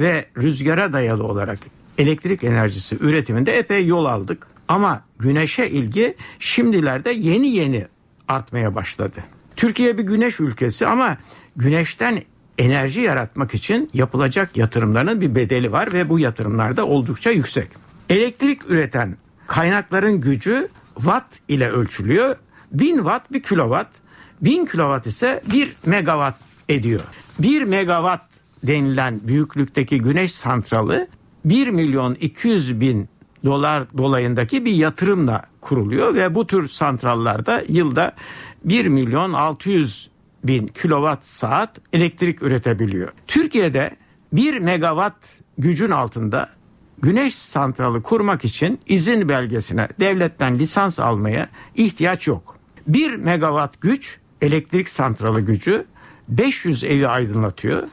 [SPEAKER 46] ve rüzgara dayalı olarak elektrik enerjisi üretiminde epey yol aldık. Ama güneşe ilgi şimdilerde yeni yeni artmaya başladı. Türkiye bir güneş ülkesi ama güneşten enerji yaratmak için yapılacak yatırımların bir bedeli var ve bu yatırımlar da oldukça yüksek. Elektrik üreten kaynakların gücü watt ile ölçülüyor. 1000 watt bir kilowatt. 1000 kilowatt ise 1 megawatt ediyor. 1 megawatt denilen büyüklükteki güneş santralı 1 milyon 200 bin dolar dolayındaki bir yatırımla kuruluyor ve bu tür santrallarda yılda 1 milyon 600 bin kilowatt saat elektrik üretebiliyor. Türkiye'de 1 megawatt gücün altında güneş santralı kurmak için izin belgesine devletten lisans almaya ihtiyaç yok. 1 megawatt güç elektrik santralı gücü 500 evi aydınlatıyor.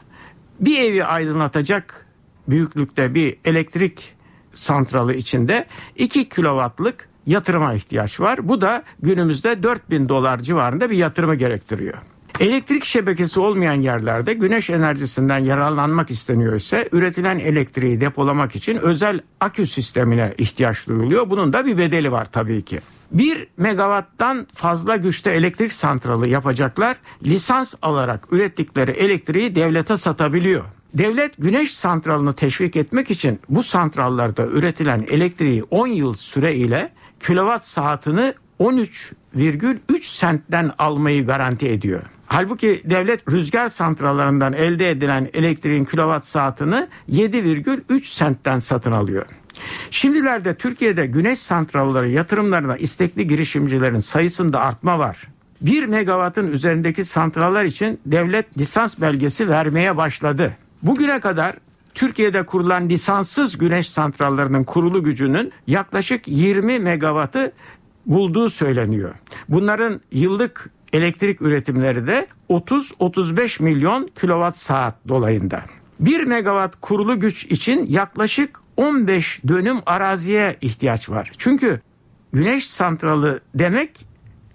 [SPEAKER 46] Bir evi aydınlatacak büyüklükte bir elektrik santralı içinde 2 kilowattlık yatırıma ihtiyaç var. Bu da günümüzde 4000 dolar civarında bir yatırımı gerektiriyor. Elektrik şebekesi olmayan yerlerde güneş enerjisinden yararlanmak isteniyor ise üretilen elektriği depolamak için özel akü sistemine ihtiyaç duyuluyor. Bunun da bir bedeli var tabii ki. 1 megawatttan fazla güçte elektrik santralı yapacaklar lisans alarak ürettikleri elektriği devlete satabiliyor. Devlet güneş santralını teşvik etmek için bu santrallarda üretilen elektriği 10 yıl süre ile kilowatt saatini 13,3 sentten almayı garanti ediyor. Halbuki devlet rüzgar santrallarından elde edilen elektriğin kilowatt saatini 7,3 sentten satın alıyor. Şimdilerde Türkiye'de güneş santralları yatırımlarına istekli girişimcilerin sayısında artma var. 1 megawattın üzerindeki santraller için devlet lisans belgesi vermeye başladı. Bugüne kadar Türkiye'de kurulan lisanssız güneş santrallarının kurulu gücünün yaklaşık 20 megawattı bulduğu söyleniyor. Bunların yıllık elektrik üretimleri de 30-35 milyon kilowatt saat dolayında. 1 megawatt kurulu güç için yaklaşık 15 dönüm araziye ihtiyaç var. Çünkü güneş santralı demek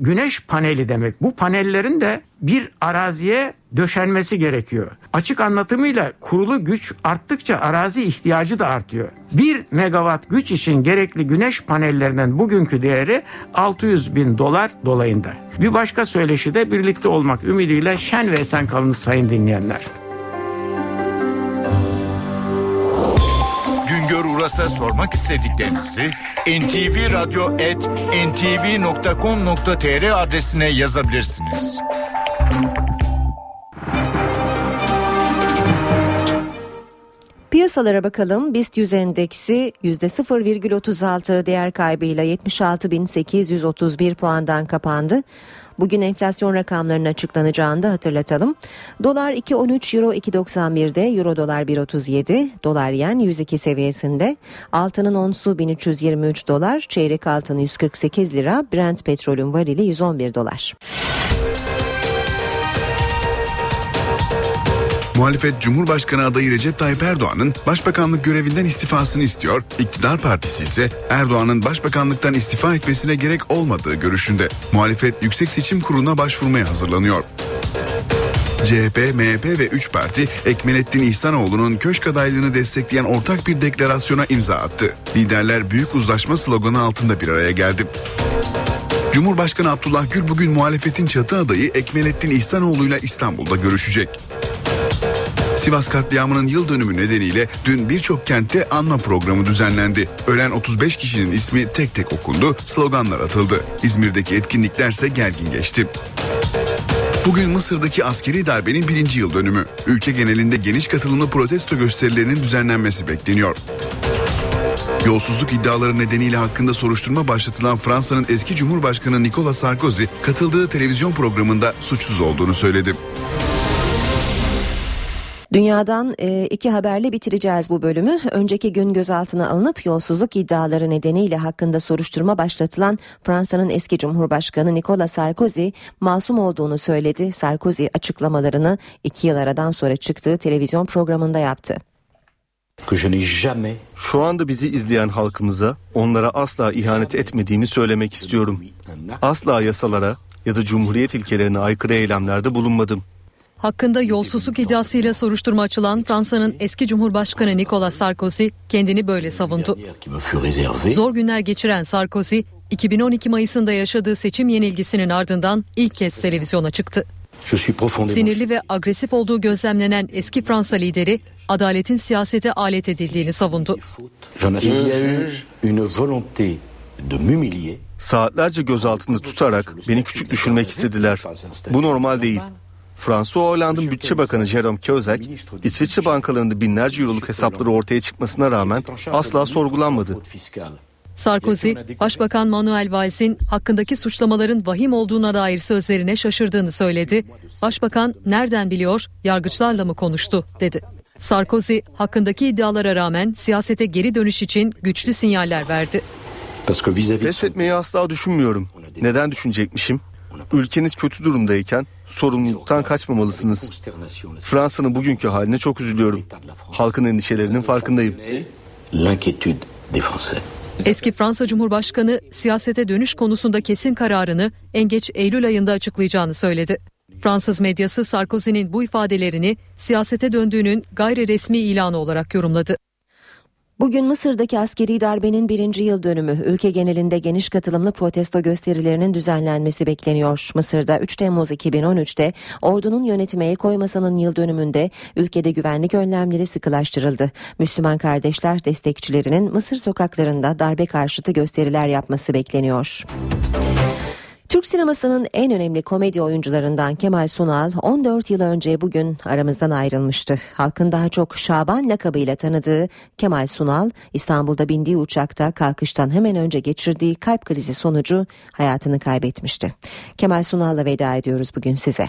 [SPEAKER 46] güneş paneli demek. Bu panellerin de bir araziye döşenmesi gerekiyor. Açık anlatımıyla kurulu güç arttıkça arazi ihtiyacı da artıyor. 1 megawatt güç için gerekli güneş panellerinin bugünkü değeri 600 bin dolar dolayında. Bir başka söyleşi de birlikte olmak ümidiyle şen ve esen kalın sayın dinleyenler.
[SPEAKER 8] Uras'a sormak istediklerinizi ntvradio.ntv.com.tr adresine yazabilirsiniz.
[SPEAKER 2] Piyasalara bakalım. BIST 100 endeksi %0,36 değer kaybıyla 76.831 puandan kapandı. Bugün enflasyon rakamlarının açıklanacağını da hatırlatalım. Dolar 2.13, Euro 2.91'de, Euro dolar 1.37, dolar yen 102 seviyesinde. Altının onsu 1323 dolar, çeyrek altın 148 lira, Brent petrolün varili 111 dolar.
[SPEAKER 3] Muhalefet Cumhurbaşkanı adayı Recep Tayyip Erdoğan'ın başbakanlık görevinden istifasını istiyor. İktidar partisi ise Erdoğan'ın başbakanlıktan istifa etmesine gerek olmadığı görüşünde. Muhalefet Yüksek Seçim Kurulu'na başvurmaya hazırlanıyor. CHP, MHP ve 3 parti Ekmelettin İhsanoğlu'nun köşk adaylığını destekleyen ortak bir deklarasyona imza attı. Liderler büyük uzlaşma sloganı altında bir araya geldi. Cumhurbaşkanı Abdullah Gül bugün muhalefetin çatı adayı Ekmelettin İhsanoğlu'yla İstanbul'da görüşecek. Sivas katliamının yıl dönümü nedeniyle dün birçok kentte anma programı düzenlendi. Ölen 35 kişinin ismi tek tek okundu, sloganlar atıldı. İzmir'deki etkinliklerse gergin geçti. Bugün Mısır'daki askeri darbenin birinci yıl dönümü. Ülke genelinde geniş katılımlı protesto gösterilerinin düzenlenmesi bekleniyor. Yolsuzluk iddiaları nedeniyle hakkında soruşturma başlatılan Fransa'nın eski Cumhurbaşkanı Nicolas Sarkozy katıldığı televizyon programında suçsuz olduğunu söyledi.
[SPEAKER 2] Dünyadan e, iki haberle bitireceğiz bu bölümü. Önceki gün gözaltına alınıp yolsuzluk iddiaları nedeniyle hakkında soruşturma başlatılan Fransa'nın eski Cumhurbaşkanı Nicolas Sarkozy masum olduğunu söyledi. Sarkozy açıklamalarını iki yıl aradan sonra çıktığı televizyon programında yaptı.
[SPEAKER 35] Şu anda bizi izleyen halkımıza onlara asla ihanet etmediğimi söylemek istiyorum. Asla yasalara ya da cumhuriyet ilkelerine aykırı eylemlerde bulunmadım.
[SPEAKER 19] Hakkında yolsuzluk iddiasıyla soruşturma açılan Fransa'nın eski Cumhurbaşkanı Nicolas Sarkozy kendini böyle savundu. Zor günler geçiren Sarkozy, 2012 Mayıs'ında yaşadığı seçim yenilgisinin ardından ilk kez televizyona çıktı. Sinirli ve agresif olduğu gözlemlenen eski Fransa lideri adaletin siyasete alet edildiğini savundu.
[SPEAKER 35] Saatlerce gözaltında tutarak beni küçük düşürmek istediler. Bu normal değil. Fransa Hollande'ın bütçe bakanı Jerome Közek, İsviçre bankalarında binlerce euroluk hesapları ortaya çıkmasına rağmen asla sorgulanmadı.
[SPEAKER 19] Sarkozy, Başbakan Manuel Valles'in hakkındaki suçlamaların vahim olduğuna dair sözlerine şaşırdığını söyledi. Başbakan nereden biliyor, yargıçlarla mı konuştu dedi. Sarkozy hakkındaki iddialara rağmen siyasete geri dönüş için güçlü sinyaller verdi.
[SPEAKER 35] Pes etmeyi asla düşünmüyorum. Neden düşünecekmişim? Ülkeniz kötü durumdayken sorumluluktan kaçmamalısınız. Fransa'nın bugünkü haline çok üzülüyorum. Halkın endişelerinin farkındayım.
[SPEAKER 19] Eski Fransa Cumhurbaşkanı siyasete dönüş konusunda kesin kararını en geç Eylül ayında açıklayacağını söyledi. Fransız medyası Sarkozy'nin bu ifadelerini siyasete döndüğünün gayri resmi ilanı olarak yorumladı.
[SPEAKER 2] Bugün Mısır'daki askeri darbenin birinci yıl dönümü. Ülke genelinde geniş katılımlı protesto gösterilerinin düzenlenmesi bekleniyor. Mısır'da 3 Temmuz 2013'te ordunun yönetime el koymasının yıl dönümünde ülkede güvenlik önlemleri sıkılaştırıldı. Müslüman kardeşler destekçilerinin Mısır sokaklarında darbe karşıtı gösteriler yapması bekleniyor. Türk sinemasının en önemli komedi oyuncularından Kemal Sunal 14 yıl önce bugün aramızdan ayrılmıştı. Halkın daha çok Şaban lakabıyla tanıdığı Kemal Sunal İstanbul'da bindiği uçakta kalkıştan hemen önce geçirdiği kalp krizi sonucu hayatını kaybetmişti. Kemal Sunal'la veda ediyoruz bugün size.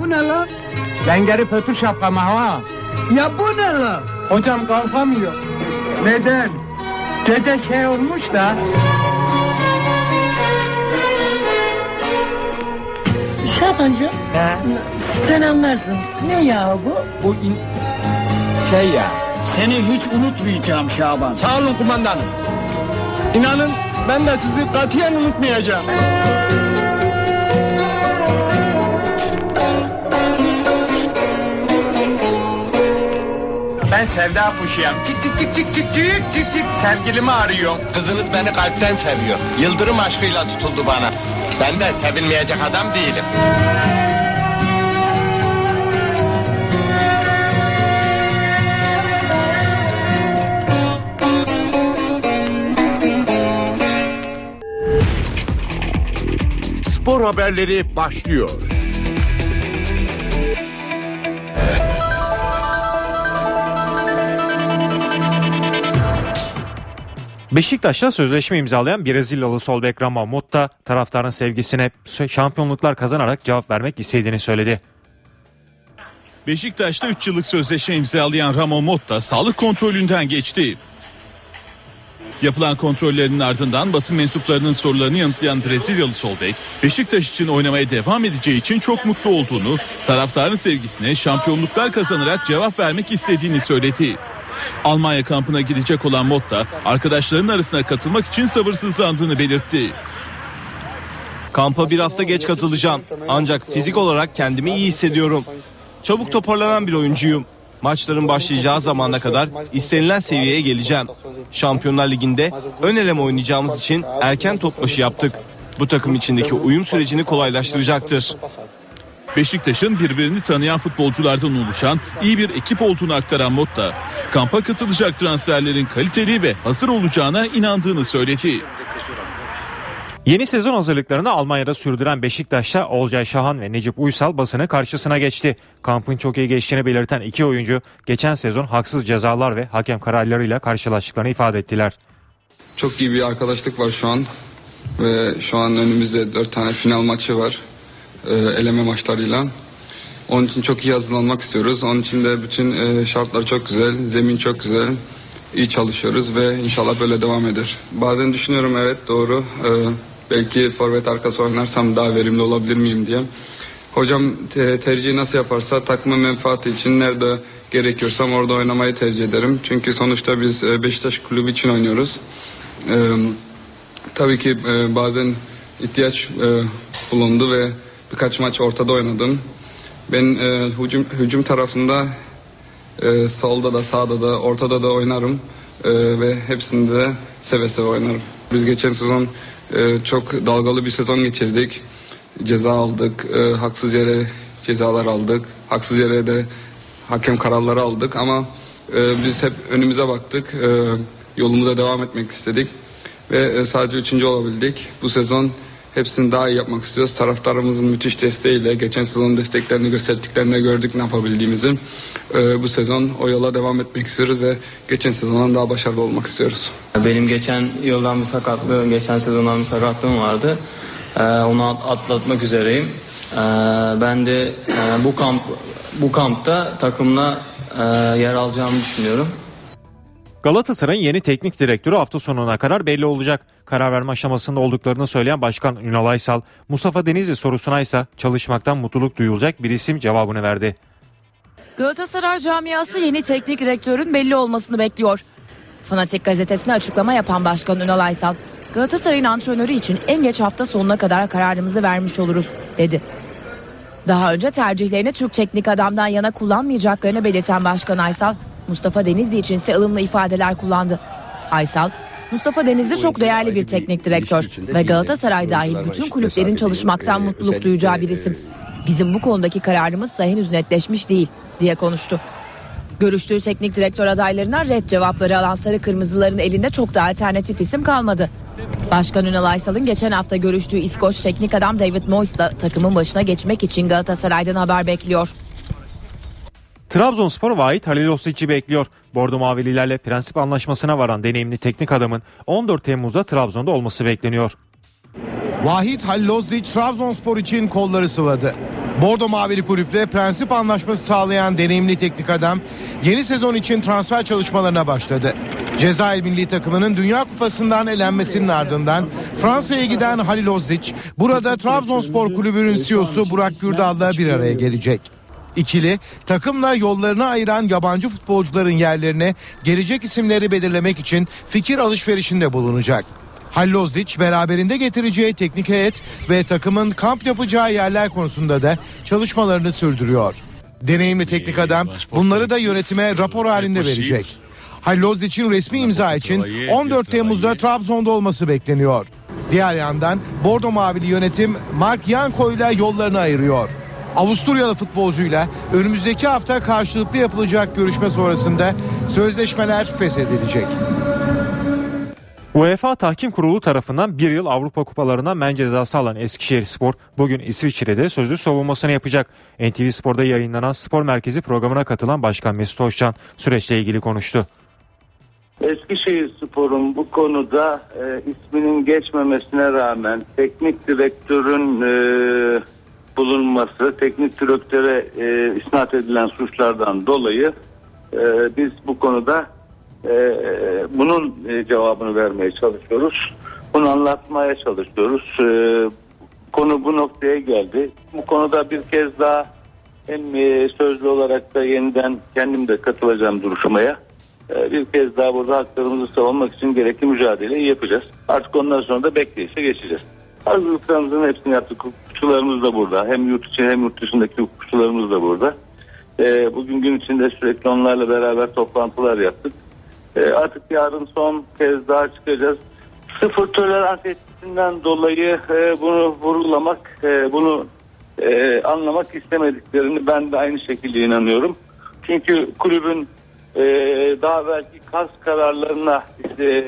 [SPEAKER 47] Bu ne lan?
[SPEAKER 48] Dengeri fötür şapkama ha.
[SPEAKER 47] Ya bu ne lan?
[SPEAKER 48] Hocam kalkamıyor. Neden? Gece şey olmuş da.
[SPEAKER 47] Şabancı. Sen anlarsın. Ne ya bu?
[SPEAKER 48] Bu in... şey ya.
[SPEAKER 47] Seni hiç unutmayacağım Şaban.
[SPEAKER 48] Sağ olun kumandanım. İnanın ben de sizi katiyen unutmayacağım. Ben sevda kuşuyum. Çık çık çık çık çık çık çık çık. Sevgilimi arıyor. Kızınız beni kalpten seviyor. Yıldırım aşkıyla tutuldu bana. Ben de sevilmeyecek adam değilim.
[SPEAKER 8] Spor haberleri başlıyor.
[SPEAKER 22] Beşiktaş'la sözleşme imzalayan Brezilyalı sol bek Rama Motta taraftarın sevgisine şampiyonluklar kazanarak cevap vermek istediğini söyledi.
[SPEAKER 25] Beşiktaş'ta 3 yıllık sözleşme imzalayan Ramon Motta sağlık kontrolünden geçti. Yapılan kontrollerin ardından basın mensuplarının sorularını yanıtlayan Brezilyalı sol bek, Beşiktaş için oynamaya devam edeceği için çok mutlu olduğunu, taraftarın sevgisine şampiyonluklar kazanarak cevap vermek istediğini söyledi. Almanya kampına gidecek olan Motta, arkadaşlarının arasına katılmak için sabırsızlandığını belirtti.
[SPEAKER 49] Kampa bir hafta geç katılacağım. Ancak fizik olarak kendimi iyi hissediyorum. Çabuk toparlanan bir oyuncuyum. Maçların başlayacağı zamana kadar istenilen seviyeye geleceğim. Şampiyonlar Ligi'nde ön eleme oynayacağımız için erken top yaptık. Bu takım içindeki uyum sürecini kolaylaştıracaktır.
[SPEAKER 25] Beşiktaş'ın birbirini tanıyan futbolculardan oluşan iyi bir ekip olduğunu aktaran Motta, kampa katılacak transferlerin kaliteli ve hazır olacağına inandığını söyledi.
[SPEAKER 22] Yeni sezon hazırlıklarını Almanya'da sürdüren Beşiktaş'ta Olcay Şahan ve Necip Uysal basını karşısına geçti. Kampın çok iyi geçtiğini belirten iki oyuncu geçen sezon haksız cezalar ve hakem kararlarıyla karşılaştıklarını ifade ettiler.
[SPEAKER 50] Çok iyi bir arkadaşlık var şu an ve şu an önümüzde dört tane final maçı var e, eleme maçlarıyla. Onun için çok iyi hazırlanmak istiyoruz. Onun için de bütün e, şartlar çok güzel, zemin çok güzel. İyi çalışıyoruz ve inşallah böyle devam eder. Bazen düşünüyorum evet doğru. E, belki forvet arkası oynarsam daha verimli olabilir miyim diye. Hocam te- tercihi nasıl yaparsa takımın menfaati için nerede gerekiyorsam orada oynamayı tercih ederim. Çünkü sonuçta biz e, Beşiktaş kulübü için oynuyoruz. E, tabii ki e, bazen ihtiyaç e, bulundu ve birkaç maç ortada oynadım. Ben e, hücum, hücum tarafında e, solda da sağda da ortada da oynarım E, ve hepsinde de seve seve oynarım. Biz geçen sezon e, çok dalgalı bir sezon geçirdik. Ceza aldık, e, haksız yere cezalar aldık, haksız yere de hakem kararları aldık ama e, biz hep önümüze baktık, e, yolumuza devam etmek istedik ve e, sadece üçüncü olabildik. Bu sezon
[SPEAKER 51] hepsini daha iyi yapmak istiyoruz. Taraftarımızın müthiş desteğiyle geçen sezon desteklerini gösterdiklerinde gördük ne yapabildiğimizi. Ee, bu sezon o yola devam etmek istiyoruz ve geçen sezondan daha başarılı olmak istiyoruz.
[SPEAKER 50] Benim geçen yıldan bir sakatlığım, geçen sezondan bir sakatlığım vardı. Ee, onu atlatmak üzereyim. Ee, ben de e, bu kamp bu kampta takımla e, yer alacağımı düşünüyorum.
[SPEAKER 22] Galatasaray'ın yeni teknik direktörü hafta sonuna kadar belli olacak. Karar verme aşamasında olduklarını söyleyen Başkan Ünal Aysal, Mustafa Denizli sorusuna ise çalışmaktan mutluluk duyulacak bir isim cevabını verdi.
[SPEAKER 27] Galatasaray camiası yeni teknik direktörün belli olmasını bekliyor. Fanatik gazetesine açıklama yapan Başkan Ünal Aysal, Galatasaray'ın antrenörü için en geç hafta sonuna kadar kararımızı vermiş oluruz, dedi. Daha önce tercihlerini Türk teknik adamdan yana kullanmayacaklarını belirten Başkan Aysal, Mustafa Denizli için ise ılımlı ifadeler kullandı. Aysal, Mustafa Denizli çok değerli bir teknik direktör ve Galatasaray dahil bütün kulüplerin çalışmaktan mutluluk duyacağı bir isim. Bizim bu konudaki kararımız da henüz netleşmiş değil diye konuştu. Görüştüğü teknik direktör adaylarına red cevapları alan sarı kırmızıların elinde çok da alternatif isim kalmadı. Başkan Ünal Aysal'ın geçen hafta görüştüğü İskoç teknik adam David Moyes da takımın başına geçmek için Galatasaray'dan haber bekliyor.
[SPEAKER 22] Trabzonspor Vahit Halilosic'i bekliyor. Bordo Mavililerle prensip anlaşmasına varan deneyimli teknik adamın 14 Temmuz'da Trabzon'da olması bekleniyor.
[SPEAKER 28] Vahit Halilostic Trabzonspor için kolları sıvadı. Bordo Mavili kulüple prensip anlaşması sağlayan deneyimli teknik adam yeni sezon için transfer çalışmalarına başladı. Cezayir milli takımının Dünya Kupası'ndan elenmesinin ardından Fransa'ya giden Halil Ozic burada Trabzonspor kulübünün CEO'su Burak Gürdal'la bir araya gelecek. İkili takımla yollarını ayıran yabancı futbolcuların yerlerine gelecek isimleri belirlemek için fikir alışverişinde bulunacak. Hallozic beraberinde getireceği teknik heyet ve takımın kamp yapacağı yerler konusunda da çalışmalarını sürdürüyor. Deneyimli teknik adam bunları da yönetime rapor halinde verecek. Hallozic'in resmi imza için 14 Temmuz'da Trabzon'da olması bekleniyor. Diğer yandan Bordo Mavili yönetim Mark Yanko ile yollarını ayırıyor. Avusturyalı futbolcuyla önümüzdeki hafta karşılıklı yapılacak görüşme sonrasında sözleşmeler feshedilecek.
[SPEAKER 22] UEFA Tahkim Kurulu tarafından bir yıl Avrupa Kupalarına men cezası alan Eskişehir Spor bugün İsviçre'de sözlü savunmasını yapacak. NTV Spor'da yayınlanan Spor Merkezi programına katılan Başkan Mesut Hoşcan süreçle ilgili konuştu.
[SPEAKER 52] Eskişehir Spor'un bu konuda e, isminin geçmemesine rağmen teknik direktörün e, bulunması, teknik direktöre e, isnat edilen suçlardan dolayı e, biz bu konuda e, bunun e, cevabını vermeye çalışıyoruz. Bunu anlatmaya çalışıyoruz. E, konu bu noktaya geldi. Bu konuda bir kez daha hem e, sözlü olarak da yeniden kendim de katılacağım duruşmaya. E, bir kez daha burada haklarımızı savunmak için gerekli mücadeleyi yapacağız. Artık ondan sonra da bekleyişe geçeceğiz. Hazırlıklarımızın hepsini yaptık. Hukukçularımız da burada. Hem yurt içi hem yurt dışındaki hukukçularımız da burada. E, bugün gün içinde sürekli onlarla beraber toplantılar yaptık. E, artık yarın son kez daha çıkacağız. Sıfır tolerans etkisinden dolayı e, bunu vurgulamak, e, bunu e, anlamak istemediklerini ben de aynı şekilde inanıyorum. Çünkü kulübün e, daha belki kas kararlarına işte,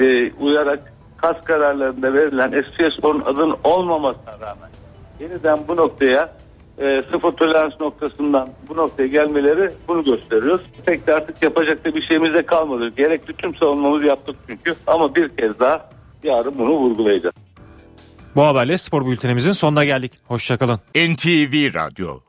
[SPEAKER 52] e, uyarak kas kararlarında verilen Eskişehirspor'un adının olmamasına rağmen yeniden bu noktaya e, sıfır tolerans noktasından bu noktaya gelmeleri bunu gösteriyor. Pek de artık yapacak da bir şeyimiz de kalmadı. Gerekli tüm savunmamızı yaptık çünkü ama bir kez daha yarın bunu vurgulayacağız.
[SPEAKER 22] Bu haberle spor bültenimizin sonuna geldik. Hoşçakalın.
[SPEAKER 8] NTV Radyo